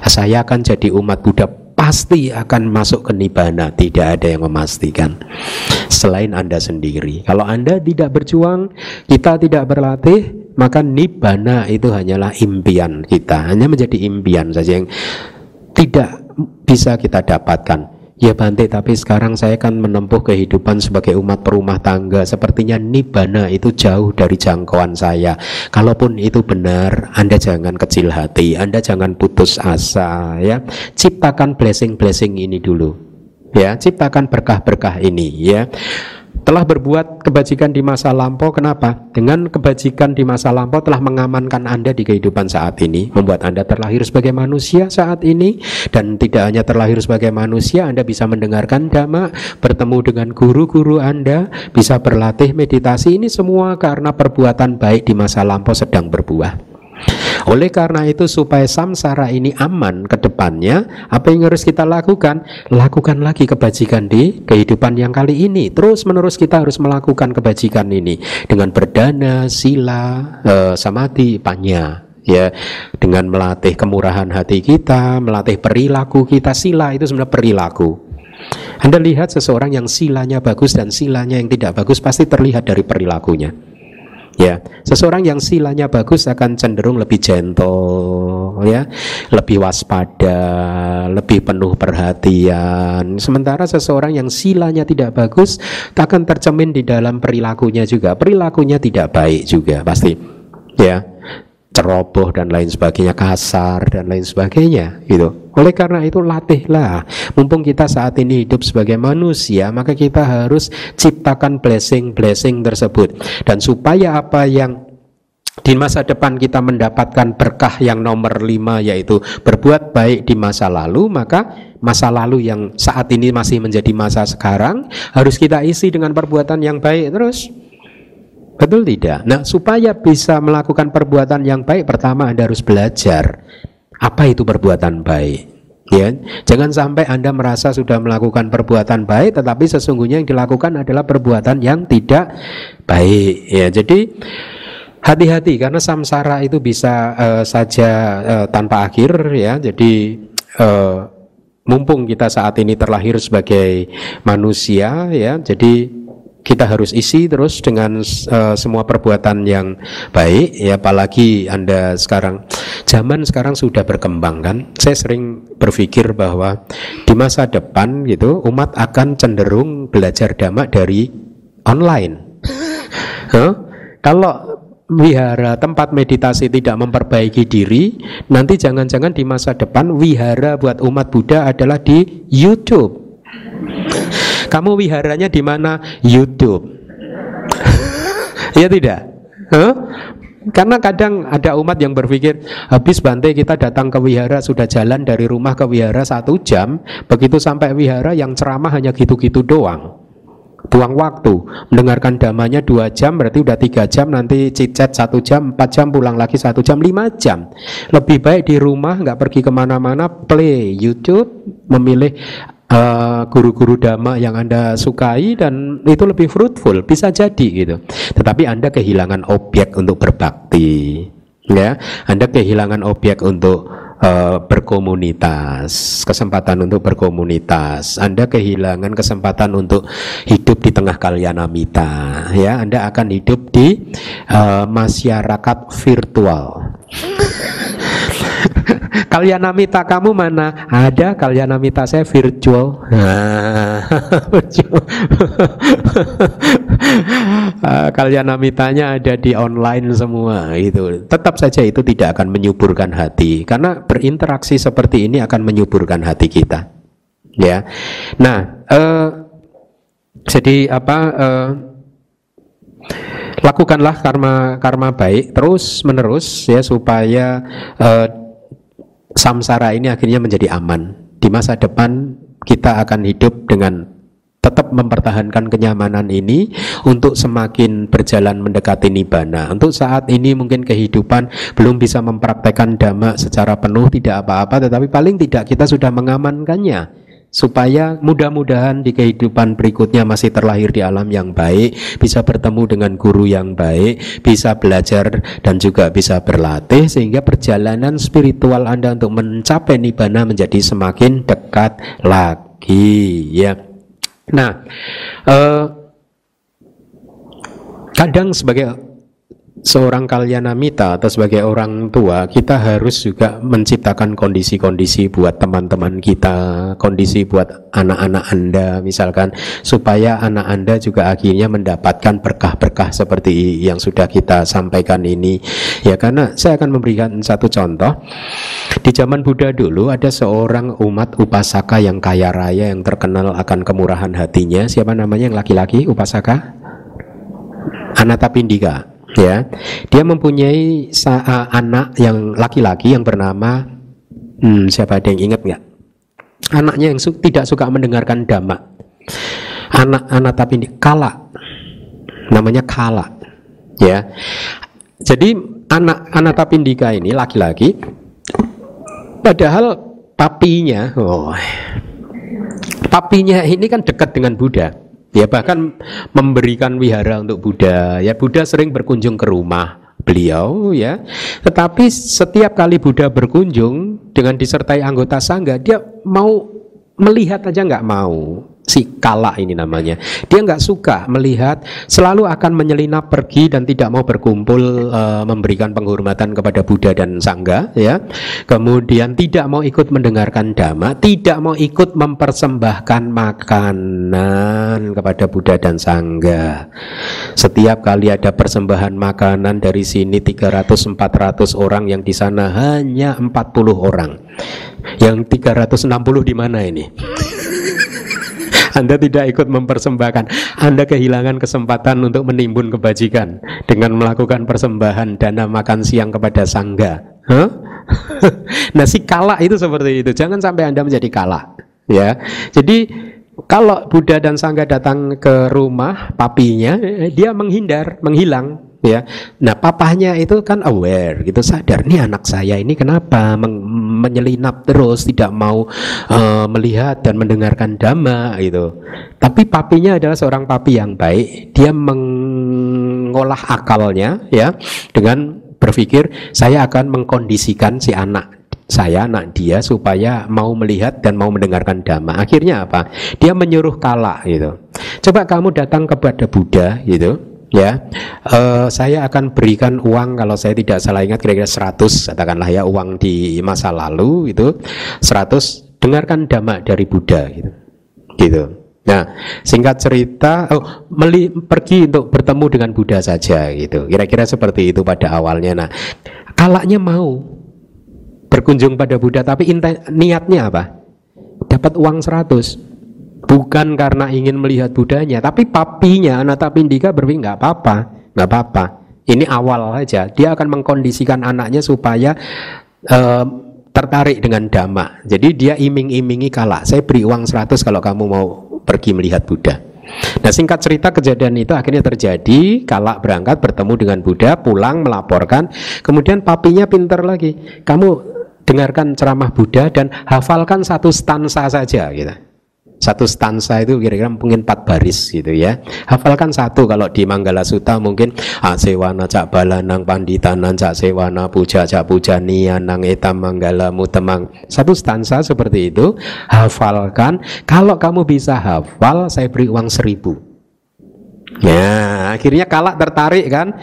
Saya akan jadi umat Buddha pasti akan masuk ke nibana tidak ada yang memastikan. Selain Anda sendiri. Kalau Anda tidak berjuang kita tidak berlatih maka nibana itu hanyalah impian kita. Hanya menjadi impian saja yang tidak bisa kita dapatkan Ya Bante, tapi sekarang saya kan menempuh kehidupan sebagai umat perumah tangga. Sepertinya nibana itu jauh dari jangkauan saya. Kalaupun itu benar, Anda jangan kecil hati, Anda jangan putus asa, ya. Ciptakan blessing-blessing ini dulu. Ya, ciptakan berkah-berkah ini, ya telah berbuat kebajikan di masa lampau kenapa? Dengan kebajikan di masa lampau telah mengamankan Anda di kehidupan saat ini membuat Anda terlahir sebagai manusia saat ini dan tidak hanya terlahir sebagai manusia Anda bisa mendengarkan dhamma bertemu dengan guru-guru Anda bisa berlatih meditasi ini semua karena perbuatan baik di masa lampau sedang berbuah oleh karena itu supaya samsara ini aman ke depannya, apa yang harus kita lakukan? Lakukan lagi kebajikan di kehidupan yang kali ini. Terus menerus kita harus melakukan kebajikan ini dengan berdana, sila, e, samadhi, panya ya dengan melatih kemurahan hati kita, melatih perilaku kita. Sila itu sebenarnya perilaku. Anda lihat seseorang yang silanya bagus dan silanya yang tidak bagus pasti terlihat dari perilakunya. Ya, seseorang yang silanya bagus akan cenderung lebih gentle, ya, lebih waspada, lebih penuh perhatian. Sementara seseorang yang silanya tidak bagus akan tercemin di dalam perilakunya juga. Perilakunya tidak baik juga pasti. Ya, ceroboh dan lain sebagainya, kasar dan lain sebagainya gitu. Oleh karena itu latihlah. Mumpung kita saat ini hidup sebagai manusia, maka kita harus ciptakan blessing-blessing tersebut. Dan supaya apa yang di masa depan kita mendapatkan berkah yang nomor lima yaitu berbuat baik di masa lalu maka masa lalu yang saat ini masih menjadi masa sekarang harus kita isi dengan perbuatan yang baik terus Betul tidak? Nah, supaya bisa melakukan perbuatan yang baik, pertama Anda harus belajar apa itu perbuatan baik. Ya, jangan sampai Anda merasa sudah melakukan perbuatan baik, tetapi sesungguhnya yang dilakukan adalah perbuatan yang tidak baik. Ya, jadi hati-hati karena samsara itu bisa uh, saja uh, tanpa akhir. Ya, jadi uh, mumpung kita saat ini terlahir sebagai manusia, ya, jadi kita harus isi terus dengan uh, semua perbuatan yang baik. Ya apalagi Anda sekarang zaman sekarang sudah berkembang kan? Saya sering berpikir bahwa di masa depan gitu umat akan cenderung belajar dhamma dari online. Huh? kalau wihara tempat meditasi tidak memperbaiki diri nanti jangan-jangan di masa depan wihara buat umat Buddha adalah di YouTube kamu wiharanya di mana? YouTube. ya tidak? Huh? Karena kadang ada umat yang berpikir habis Bante kita datang ke wihara sudah jalan dari rumah ke wihara satu jam, begitu sampai wihara yang ceramah hanya gitu-gitu doang. Buang waktu, mendengarkan damanya dua jam berarti udah tiga jam nanti cicet satu jam, empat jam pulang lagi satu jam, lima jam. Lebih baik di rumah nggak pergi ke mana-mana, play YouTube, memilih guru-guru uh, dhamma yang Anda sukai dan itu lebih fruitful, bisa jadi gitu. Tetapi Anda kehilangan objek untuk berbakti. Ya, Anda kehilangan objek untuk uh, berkomunitas, kesempatan untuk berkomunitas. Anda kehilangan kesempatan untuk hidup di tengah kalyanamita, ya. Anda akan hidup di uh, masyarakat virtual. Kalyanamita kamu mana? Ada Kalyanamita saya virtual. Ah, Kalyanamitannya ada di online semua itu. Tetap saja itu tidak akan menyuburkan hati karena berinteraksi seperti ini akan menyuburkan hati kita. Ya. Nah, uh, jadi apa uh, lakukanlah karma karma baik terus menerus ya supaya uh, samsara ini akhirnya menjadi aman. Di masa depan kita akan hidup dengan tetap mempertahankan kenyamanan ini untuk semakin berjalan mendekati nibbana. Untuk saat ini mungkin kehidupan belum bisa mempraktekkan dhamma secara penuh tidak apa-apa tetapi paling tidak kita sudah mengamankannya supaya mudah-mudahan di kehidupan berikutnya masih terlahir di alam yang baik, bisa bertemu dengan guru yang baik, bisa belajar dan juga bisa berlatih sehingga perjalanan spiritual Anda untuk mencapai nibbana menjadi semakin dekat lagi ya. Nah, eh, kadang sebagai seorang kalyanamita atau sebagai orang tua kita harus juga menciptakan kondisi-kondisi buat teman-teman kita, kondisi buat anak-anak Anda misalkan supaya anak Anda juga akhirnya mendapatkan berkah-berkah seperti yang sudah kita sampaikan ini. Ya karena saya akan memberikan satu contoh. Di zaman Buddha dulu ada seorang umat upasaka yang kaya raya yang terkenal akan kemurahan hatinya. Siapa namanya yang laki-laki upasaka? Anatapindika ya. Dia mempunyai anak yang laki-laki yang bernama hmm, siapa ada yang ingat nggak? Anaknya yang su tidak suka mendengarkan dhamma anak-anak tapi ini kala namanya kala ya. Jadi anak anak tapindika ini laki-laki padahal papinya oh papinya ini kan dekat dengan Buddha Ya bahkan memberikan wihara untuk Buddha. Ya Buddha sering berkunjung ke rumah beliau ya. Tetapi setiap kali Buddha berkunjung dengan disertai anggota sangga, dia mau melihat aja nggak mau si kala ini namanya. Dia nggak suka melihat, selalu akan menyelinap pergi dan tidak mau berkumpul e, memberikan penghormatan kepada Buddha dan Sangga, ya. Kemudian tidak mau ikut mendengarkan dhamma, tidak mau ikut mempersembahkan makanan kepada Buddha dan Sangga. Setiap kali ada persembahan makanan dari sini 300-400 orang yang di sana hanya 40 orang. Yang 360 di mana ini? Anda tidak ikut mempersembahkan, Anda kehilangan kesempatan untuk menimbun kebajikan dengan melakukan persembahan dana makan siang kepada sangga. Huh? nah si kala itu seperti itu. Jangan sampai Anda menjadi kala. Ya, jadi kalau Buddha dan Sangga datang ke rumah papinya, dia menghindar, menghilang, ya. Nah, papahnya itu kan aware gitu, sadar nih anak saya ini kenapa menyelinap terus tidak mau uh, melihat dan mendengarkan dhamma gitu. Tapi papinya adalah seorang papi yang baik, dia mengolah akalnya ya dengan berpikir saya akan mengkondisikan si anak saya anak dia supaya mau melihat dan mau mendengarkan dhamma. Akhirnya apa? Dia menyuruh kala gitu. Coba kamu datang kepada Buddha gitu ya. Uh, saya akan berikan uang kalau saya tidak salah ingat kira-kira 100 katakanlah ya uang di masa lalu itu 100 dengarkan dhamma dari Buddha gitu. Gitu. Nah singkat cerita oh meli, pergi untuk bertemu dengan Buddha saja gitu. Kira-kira seperti itu pada awalnya. Nah kalaknya mau berkunjung pada Buddha tapi niatnya apa? Dapat uang 100 bukan karena ingin melihat budanya tapi papinya Anatapindika berpikir nggak apa-apa nggak apa-apa. Ini awal saja dia akan mengkondisikan anaknya supaya uh, tertarik dengan dhamma. Jadi dia iming-imingi kalah saya beri uang 100 kalau kamu mau pergi melihat Buddha. Nah singkat cerita kejadian itu akhirnya terjadi. Kalak berangkat bertemu dengan Buddha Pulang melaporkan. Kemudian papinya pinter lagi. Kamu dengarkan ceramah Buddha Dan hafalkan satu stansa saja gitu Satu stansa itu kira-kira mungkin empat baris gitu ya. Hafalkan satu kalau di Manggala Sutta mungkin asewana cak balanang panditanan cak sewana puja cak puja nang etam manggala mutemang. Satu stansa seperti itu hafalkan. Kalau kamu bisa hafal, saya beri uang seribu. Ya, akhirnya kalak tertarik kan,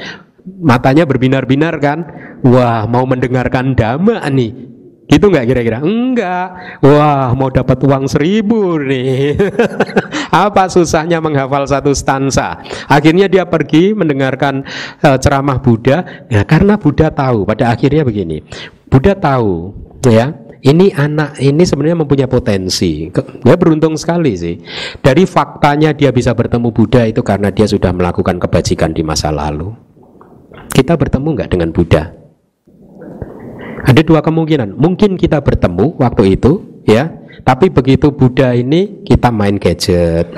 matanya berbinar-binar kan. Wah, mau mendengarkan dhamma nih Gitu nggak kira-kira? Enggak. Wah, mau dapat uang seribu nih. Apa susahnya menghafal satu stansa? Akhirnya dia pergi mendengarkan uh, ceramah Buddha. Ya, karena Buddha tahu. Pada akhirnya begini. Buddha tahu, ya. Ini anak ini sebenarnya mempunyai potensi. Dia beruntung sekali sih. Dari faktanya dia bisa bertemu Buddha itu karena dia sudah melakukan kebajikan di masa lalu. Kita bertemu nggak dengan Buddha? Ada dua kemungkinan. Mungkin kita bertemu waktu itu, ya. Tapi begitu Buddha ini kita main gadget.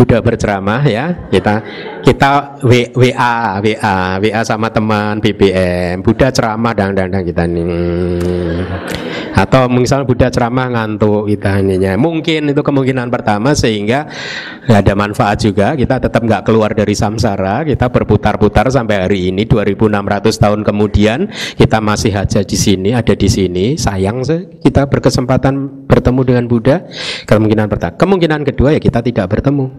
Buddha berceramah ya kita kita WA WA WA sama teman BBM Buddha ceramah dan dan, dan kita nih. Atau misalnya Buddha ceramah ngantuk kita ininya mungkin itu kemungkinan pertama sehingga ada manfaat juga. Kita tetap nggak keluar dari samsara. Kita berputar-putar sampai hari ini 2600 tahun kemudian kita masih aja di sini ada di sini. Sayang sih kita berkesempatan bertemu dengan Buddha. Kemungkinan pertama kemungkinan kedua ya kita tidak bertemu.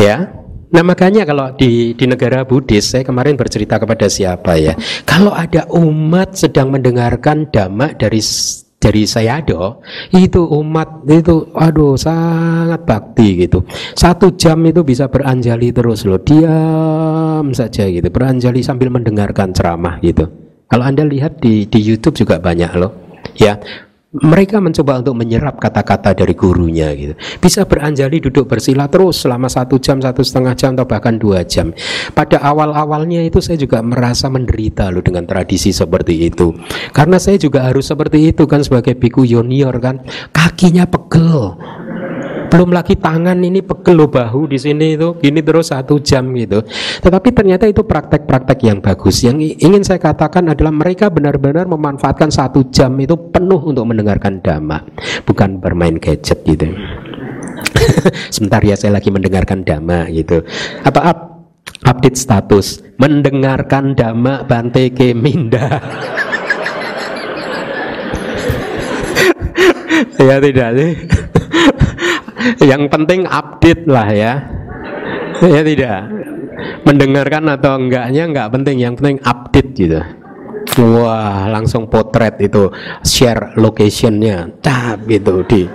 Ya Nah makanya kalau di, di negara Buddhis saya kemarin bercerita kepada siapa ya Kalau ada umat sedang mendengarkan dhamma dari dari Sayado itu umat itu aduh sangat bakti gitu. Satu jam itu bisa beranjali terus loh diam saja gitu beranjali sambil mendengarkan ceramah gitu. Kalau anda lihat di di YouTube juga banyak loh ya mereka mencoba untuk menyerap kata-kata dari gurunya gitu. Bisa beranjali duduk bersila terus selama satu jam, satu setengah jam atau bahkan dua jam. Pada awal-awalnya itu saya juga merasa menderita loh dengan tradisi seperti itu. Karena saya juga harus seperti itu kan sebagai biku junior kan. Kakinya pegel, belum lagi tangan ini pegel loh bahu di sini itu. Gini terus satu jam gitu. Tetapi ternyata itu praktek-praktek yang bagus. Yang ingin saya katakan adalah mereka benar-benar memanfaatkan satu jam itu penuh untuk mendengarkan dhamma bukan bermain gadget gitu. Sebentar ya saya lagi mendengarkan dhamma gitu. Apa up update status. Mendengarkan dhamma Bante Keminda ya tidak sih yang penting update lah ya. Ya tidak. Mendengarkan atau enggaknya enggak penting yang penting update gitu. Wah langsung potret itu share locationnya. Cap gitu di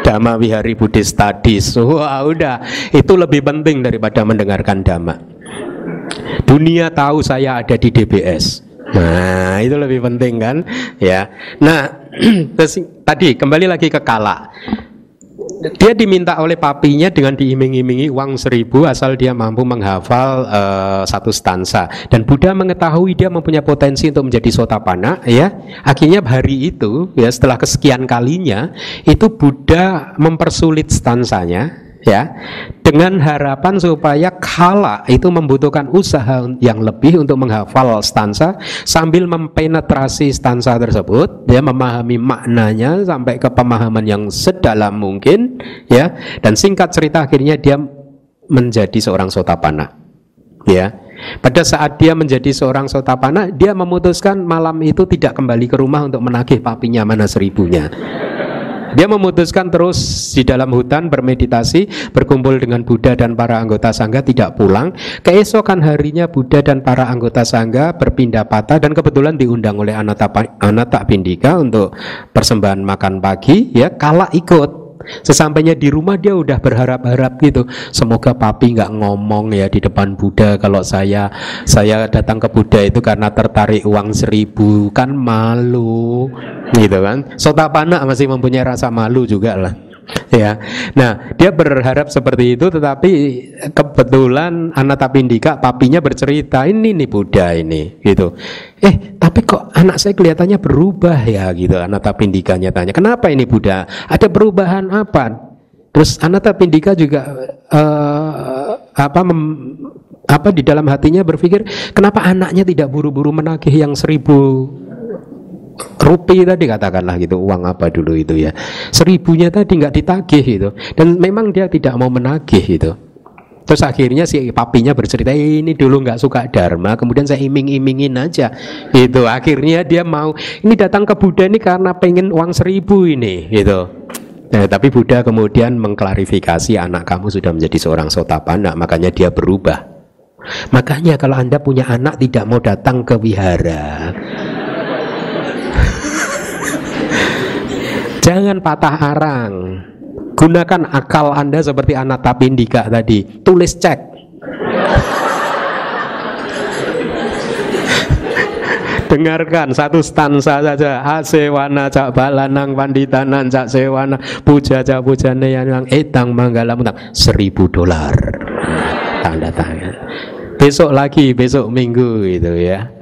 Dhamma Wihari Buddhist Studies. Wah udah. Itu lebih penting daripada mendengarkan Dhamma. Dunia tahu saya ada di DBS nah itu lebih penting kan? Ya. Nah tadi kembali lagi ke kala dia diminta oleh papinya dengan diiming-imingi uang seribu asal dia mampu menghafal uh, satu stansa. Dan Buddha mengetahui dia mempunyai potensi untuk menjadi sotapana ya. Akhirnya hari itu ya setelah kesekian kalinya itu Buddha mempersulit stansanya ya. Dengan harapan supaya kala itu membutuhkan usaha yang lebih untuk menghafal stansa sambil mempenetrasi stansa tersebut ya memahami maknanya sampai ke pemahaman yang sedalam mungkin ya. Dan singkat cerita akhirnya dia menjadi seorang sotapana ya. Pada saat dia menjadi seorang sotapana dia memutuskan malam itu tidak kembali ke rumah untuk menagih papinya mana seribunya dia memutuskan terus di dalam hutan bermeditasi, berkumpul dengan Buddha dan para anggota sangga tidak pulang. Keesokan harinya Buddha dan para anggota sangga berpindah patah dan kebetulan diundang oleh Anata, Anata Pindika untuk persembahan makan pagi. Ya, kala ikut. Sesampainya di rumah dia udah berharap-harap gitu. Semoga papi nggak ngomong ya di depan Buddha kalau saya saya datang ke Buddha itu karena tertarik uang seribu kan malu gitu kan. Sotapana masih mempunyai rasa malu juga lah ya. Nah, dia berharap seperti itu tetapi kebetulan anak Tapindika papinya bercerita, ini nih Buddha ini gitu. Eh, tapi kok anak saya kelihatannya berubah ya gitu. Anak Tapindikanya tanya, "Kenapa ini Buddha? Ada perubahan apa?" Terus anak Tapindika juga uh, apa mem, apa di dalam hatinya berpikir, "Kenapa anaknya tidak buru-buru menagih yang seribu rupi tadi katakanlah gitu uang apa dulu itu ya seribunya tadi nggak ditagih gitu dan memang dia tidak mau menagih gitu Terus akhirnya si papinya bercerita eh, ini dulu nggak suka dharma, kemudian saya iming-imingin aja. Itu akhirnya dia mau ini datang ke Buddha ini karena pengen uang seribu ini, gitu. Nah, tapi Buddha kemudian mengklarifikasi anak kamu sudah menjadi seorang sotapana, makanya dia berubah. Makanya kalau anda punya anak tidak mau datang ke wihara, jangan patah arang. Gunakan akal Anda seperti anak tapindika tadi. Tulis cek. Dengarkan satu stansa saja. Asewana cak balanang panditanan cak sewana puja cak pujane yang etang manggala mutang seribu dolar. Tanda tangan. Besok lagi, besok minggu itu ya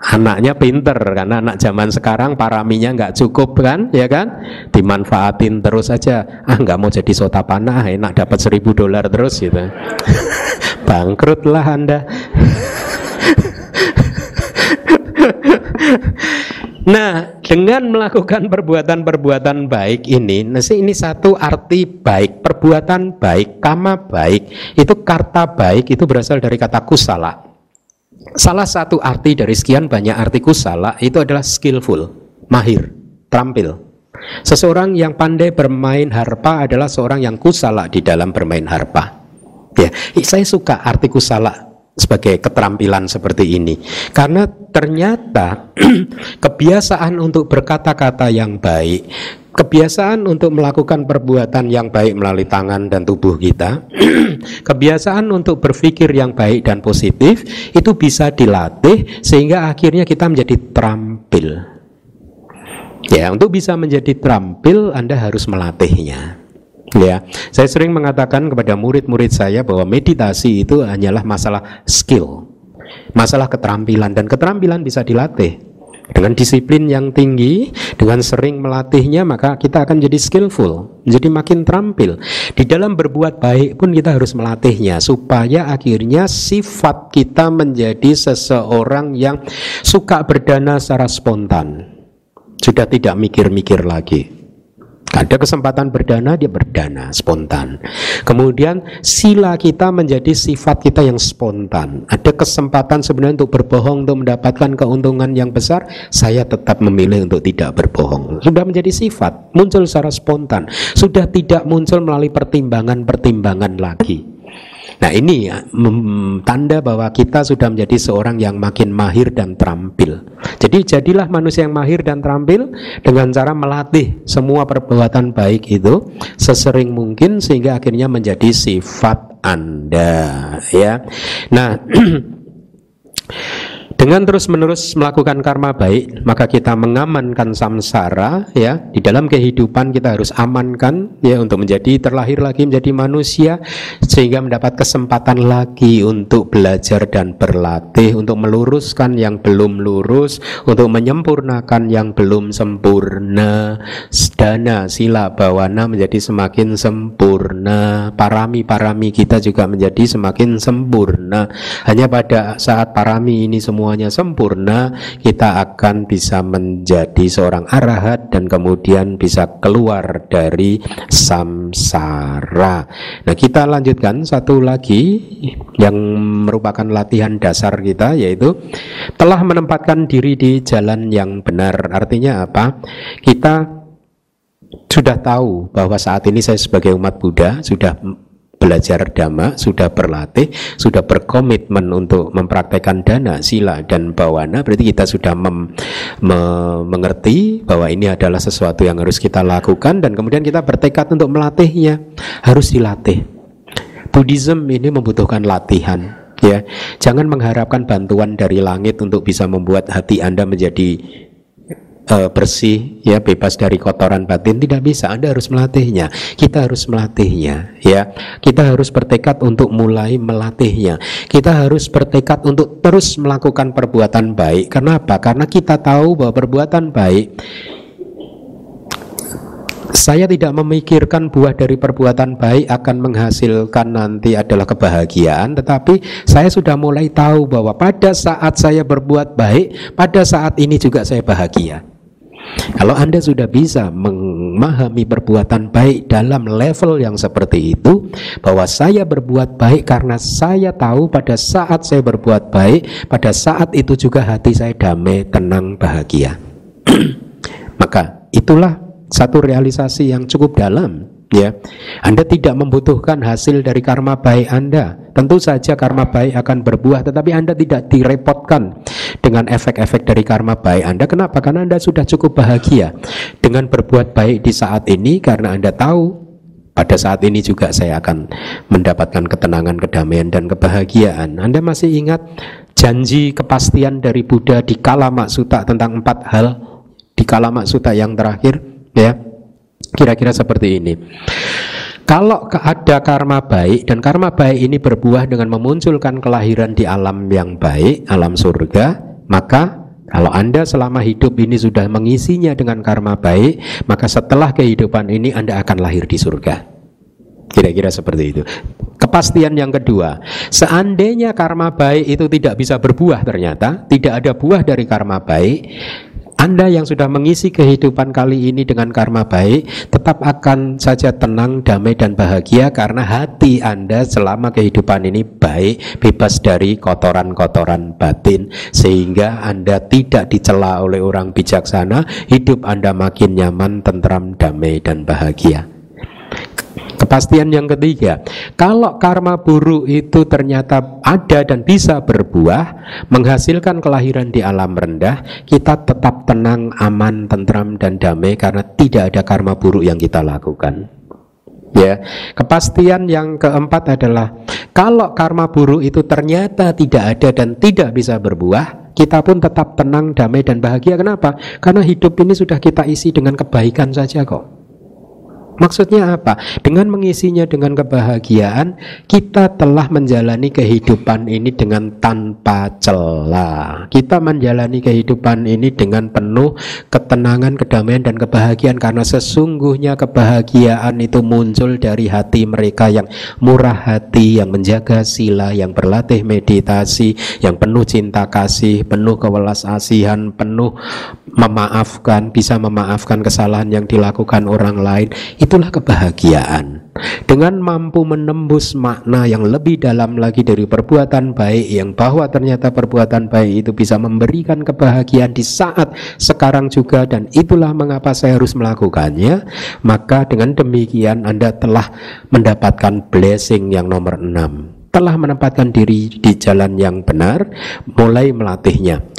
anaknya pinter karena anak zaman sekarang paraminya nggak cukup kan? Ya kan? Dimanfaatin terus aja. Ah nggak mau jadi sotapana enak dapat seribu dolar terus gitu. Bangkrut lah anda. Nah, dengan melakukan perbuatan-perbuatan baik ini, nasi ini satu arti baik, perbuatan baik, kama baik, itu karta baik itu berasal dari kata kusala. Salah satu arti dari sekian banyak arti kusala itu adalah skillful, mahir, terampil. Seseorang yang pandai bermain harpa adalah seorang yang kusala di dalam bermain harpa. Ya, saya suka arti kusala sebagai keterampilan seperti ini karena ternyata kebiasaan untuk berkata-kata yang baik kebiasaan untuk melakukan perbuatan yang baik melalui tangan dan tubuh kita, kebiasaan untuk berpikir yang baik dan positif itu bisa dilatih sehingga akhirnya kita menjadi terampil. Ya, untuk bisa menjadi terampil Anda harus melatihnya. Ya, saya sering mengatakan kepada murid-murid saya bahwa meditasi itu hanyalah masalah skill, masalah keterampilan dan keterampilan bisa dilatih. Dengan disiplin yang tinggi, dengan sering melatihnya, maka kita akan jadi skillful, jadi makin terampil. Di dalam berbuat baik pun kita harus melatihnya, supaya akhirnya sifat kita menjadi seseorang yang suka berdana secara spontan, sudah tidak mikir-mikir lagi. Ada kesempatan berdana, dia berdana spontan. Kemudian sila kita menjadi sifat kita yang spontan. Ada kesempatan sebenarnya untuk berbohong untuk mendapatkan keuntungan yang besar, saya tetap memilih untuk tidak berbohong. Sudah menjadi sifat, muncul secara spontan. Sudah tidak muncul melalui pertimbangan-pertimbangan lagi. Nah ini ya, tanda bahwa kita sudah menjadi seorang yang makin mahir dan terampil. Jadi jadilah manusia yang mahir dan terampil dengan cara melatih semua perbuatan baik itu sesering mungkin sehingga akhirnya menjadi sifat Anda ya. Nah Dengan terus-menerus melakukan karma baik, maka kita mengamankan samsara ya. Di dalam kehidupan kita harus amankan ya untuk menjadi terlahir lagi menjadi manusia sehingga mendapat kesempatan lagi untuk belajar dan berlatih untuk meluruskan yang belum lurus, untuk menyempurnakan yang belum sempurna. Dana, sila, bawana menjadi semakin sempurna. Parami-parami kita juga menjadi semakin sempurna. Hanya pada saat parami ini semua semuanya sempurna, kita akan bisa menjadi seorang arahat dan kemudian bisa keluar dari samsara. Nah, kita lanjutkan satu lagi yang merupakan latihan dasar kita yaitu telah menempatkan diri di jalan yang benar. Artinya apa? Kita sudah tahu bahwa saat ini saya sebagai umat Buddha sudah belajar dhamma, sudah berlatih, sudah berkomitmen untuk mempraktekkan dana, sila dan bawana, berarti kita sudah mem, me, mengerti bahwa ini adalah sesuatu yang harus kita lakukan dan kemudian kita bertekad untuk melatihnya, harus dilatih. Buddhism ini membutuhkan latihan, ya. Jangan mengharapkan bantuan dari langit untuk bisa membuat hati Anda menjadi uh, bersih ya bebas dari kotoran batin tidak bisa. Anda harus melatihnya. Kita harus melatihnya ya. Kita harus bertekad untuk mulai melatihnya. Kita harus bertekad untuk terus melakukan perbuatan baik. Karena apa? Karena kita tahu bahwa perbuatan baik saya tidak memikirkan buah dari perbuatan baik akan menghasilkan nanti adalah kebahagiaan, tetapi saya sudah mulai tahu bahwa pada saat saya berbuat baik, pada saat ini juga saya bahagia. Kalau Anda sudah bisa memahami perbuatan baik dalam level yang seperti itu, bahwa saya berbuat baik karena saya tahu pada saat saya berbuat baik, pada saat itu juga hati saya damai, tenang, bahagia. Maka itulah satu realisasi yang cukup dalam ya. Anda tidak membutuhkan hasil dari karma baik Anda. Tentu saja karma baik akan berbuah tetapi Anda tidak direpotkan dengan efek-efek dari karma baik Anda. Kenapa? Karena Anda sudah cukup bahagia dengan berbuat baik di saat ini karena Anda tahu pada saat ini juga saya akan mendapatkan ketenangan, kedamaian dan kebahagiaan. Anda masih ingat janji kepastian dari Buddha di Kalamak Sutta tentang empat hal? Di Kalamak Sutta yang terakhir ya Kira-kira seperti ini. Kalau ada karma baik dan karma baik ini berbuah dengan memunculkan kelahiran di alam yang baik, alam surga, maka kalau Anda selama hidup ini sudah mengisinya dengan karma baik, maka setelah kehidupan ini Anda akan lahir di surga. Kira-kira seperti itu. Kepastian yang kedua, seandainya karma baik itu tidak bisa berbuah ternyata, tidak ada buah dari karma baik, anda yang sudah mengisi kehidupan kali ini dengan karma baik tetap akan saja tenang, damai dan bahagia karena hati Anda selama kehidupan ini baik, bebas dari kotoran-kotoran batin sehingga Anda tidak dicela oleh orang bijaksana, hidup Anda makin nyaman, tentram, damai dan bahagia. Kepastian yang ketiga, kalau karma buruk itu ternyata ada dan bisa berbuah, menghasilkan kelahiran di alam rendah, kita tetap tenang, aman, tentram, dan damai karena tidak ada karma buruk yang kita lakukan. Ya, kepastian yang keempat adalah kalau karma buruk itu ternyata tidak ada dan tidak bisa berbuah, kita pun tetap tenang, damai dan bahagia. Kenapa? Karena hidup ini sudah kita isi dengan kebaikan saja kok. Maksudnya apa? Dengan mengisinya dengan kebahagiaan, kita telah menjalani kehidupan ini dengan tanpa celah. Kita menjalani kehidupan ini dengan penuh ketenangan, kedamaian dan kebahagiaan karena sesungguhnya kebahagiaan itu muncul dari hati mereka yang murah hati, yang menjaga sila, yang berlatih meditasi, yang penuh cinta kasih, penuh kewelas asihan, penuh memaafkan, bisa memaafkan kesalahan yang dilakukan orang lain. Itulah kebahagiaan. Dengan mampu menembus makna yang lebih dalam lagi dari perbuatan baik yang bahwa ternyata perbuatan baik itu bisa memberikan kebahagiaan di saat sekarang juga dan itulah mengapa saya harus melakukannya maka dengan demikian Anda telah mendapatkan blessing yang nomor enam telah menempatkan diri di jalan yang benar mulai melatihnya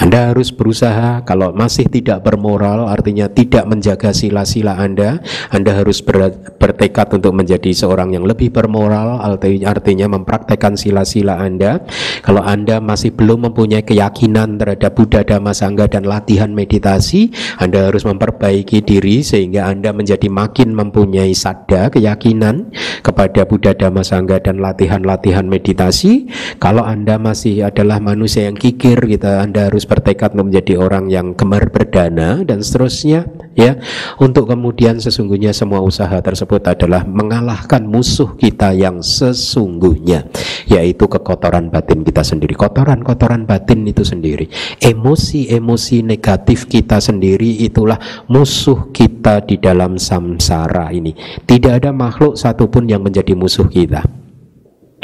anda harus berusaha kalau masih tidak bermoral artinya tidak menjaga sila-sila Anda, Anda harus ber, bertekad untuk menjadi seorang yang lebih bermoral artinya mempraktekkan sila-sila Anda. Kalau Anda masih belum mempunyai keyakinan terhadap Buddha Dhamma Sangha dan latihan meditasi, Anda harus memperbaiki diri sehingga Anda menjadi makin mempunyai sada keyakinan kepada Buddha Dhamma Sangha dan latihan-latihan meditasi. Kalau Anda masih adalah manusia yang kikir gitu, Anda harus harus bertekad menjadi orang yang gemar berdana dan seterusnya ya. Untuk kemudian sesungguhnya semua usaha tersebut adalah mengalahkan musuh kita yang sesungguhnya yaitu kekotoran batin kita sendiri. Kotoran-kotoran batin itu sendiri. Emosi-emosi negatif kita sendiri itulah musuh kita di dalam samsara ini. Tidak ada makhluk satupun yang menjadi musuh kita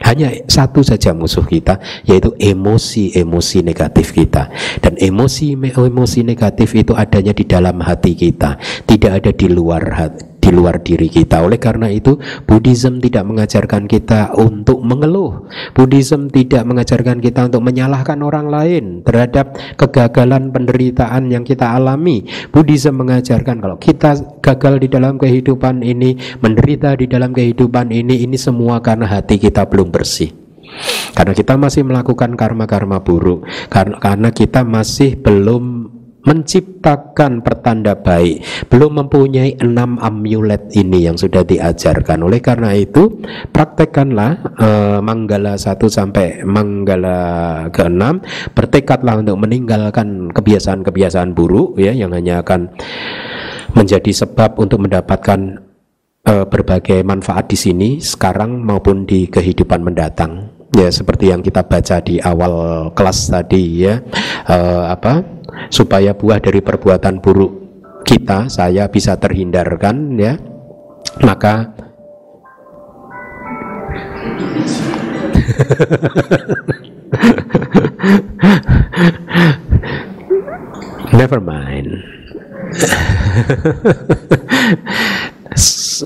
hanya satu saja musuh kita yaitu emosi-emosi negatif kita. Dan emosi-emosi negatif itu adanya di dalam hati kita, tidak ada di luar hati, di luar diri kita. Oleh karena itu, Buddhism tidak mengajarkan kita untuk mengeluh. Buddhism tidak mengajarkan kita untuk menyalahkan orang lain terhadap kegagalan penderitaan yang kita alami. Buddhism mengajarkan kalau kita gagal di dalam kehidupan ini, menderita di dalam kehidupan ini, ini semua karena hati kita belum bersih. Karena kita masih melakukan karma-karma buruk, karena, kita masih belum menciptakan pertanda baik. Belum mempunyai enam amulet ini yang sudah diajarkan. Oleh karena itu praktekkanlah uh, manggala 1 sampai manggala ke-6 bertekadlah untuk meninggalkan kebiasaan-kebiasaan buruk ya yang hanya akan menjadi sebab untuk mendapatkan uh, berbagai manfaat di sini sekarang maupun di kehidupan mendatang ya seperti yang kita baca di awal kelas tadi ya. Eh, apa? Supaya buah dari perbuatan buruk kita saya bisa terhindarkan ya. Maka Never mind.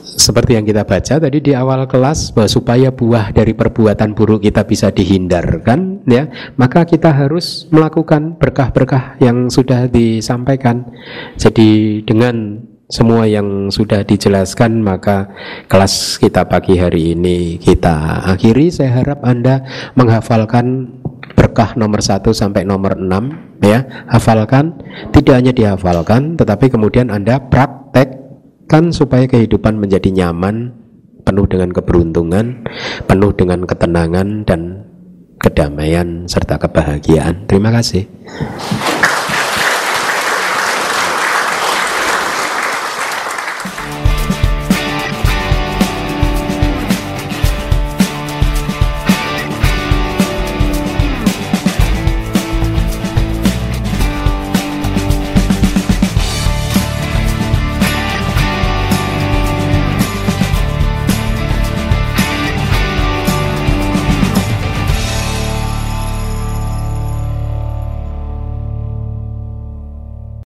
Seperti yang kita baca tadi di awal kelas bahwa supaya buah dari perbuatan buruk kita bisa dihindarkan ya, maka kita harus melakukan berkah-berkah yang sudah disampaikan. Jadi dengan semua yang sudah dijelaskan maka kelas kita pagi hari ini kita akhiri. Saya harap Anda menghafalkan berkah nomor 1 sampai nomor 6 ya. Hafalkan tidak hanya dihafalkan tetapi kemudian Anda praktekkan supaya kehidupan menjadi nyaman penuh dengan keberuntungan penuh dengan ketenangan dan kedamaian serta kebahagiaan. Terima kasih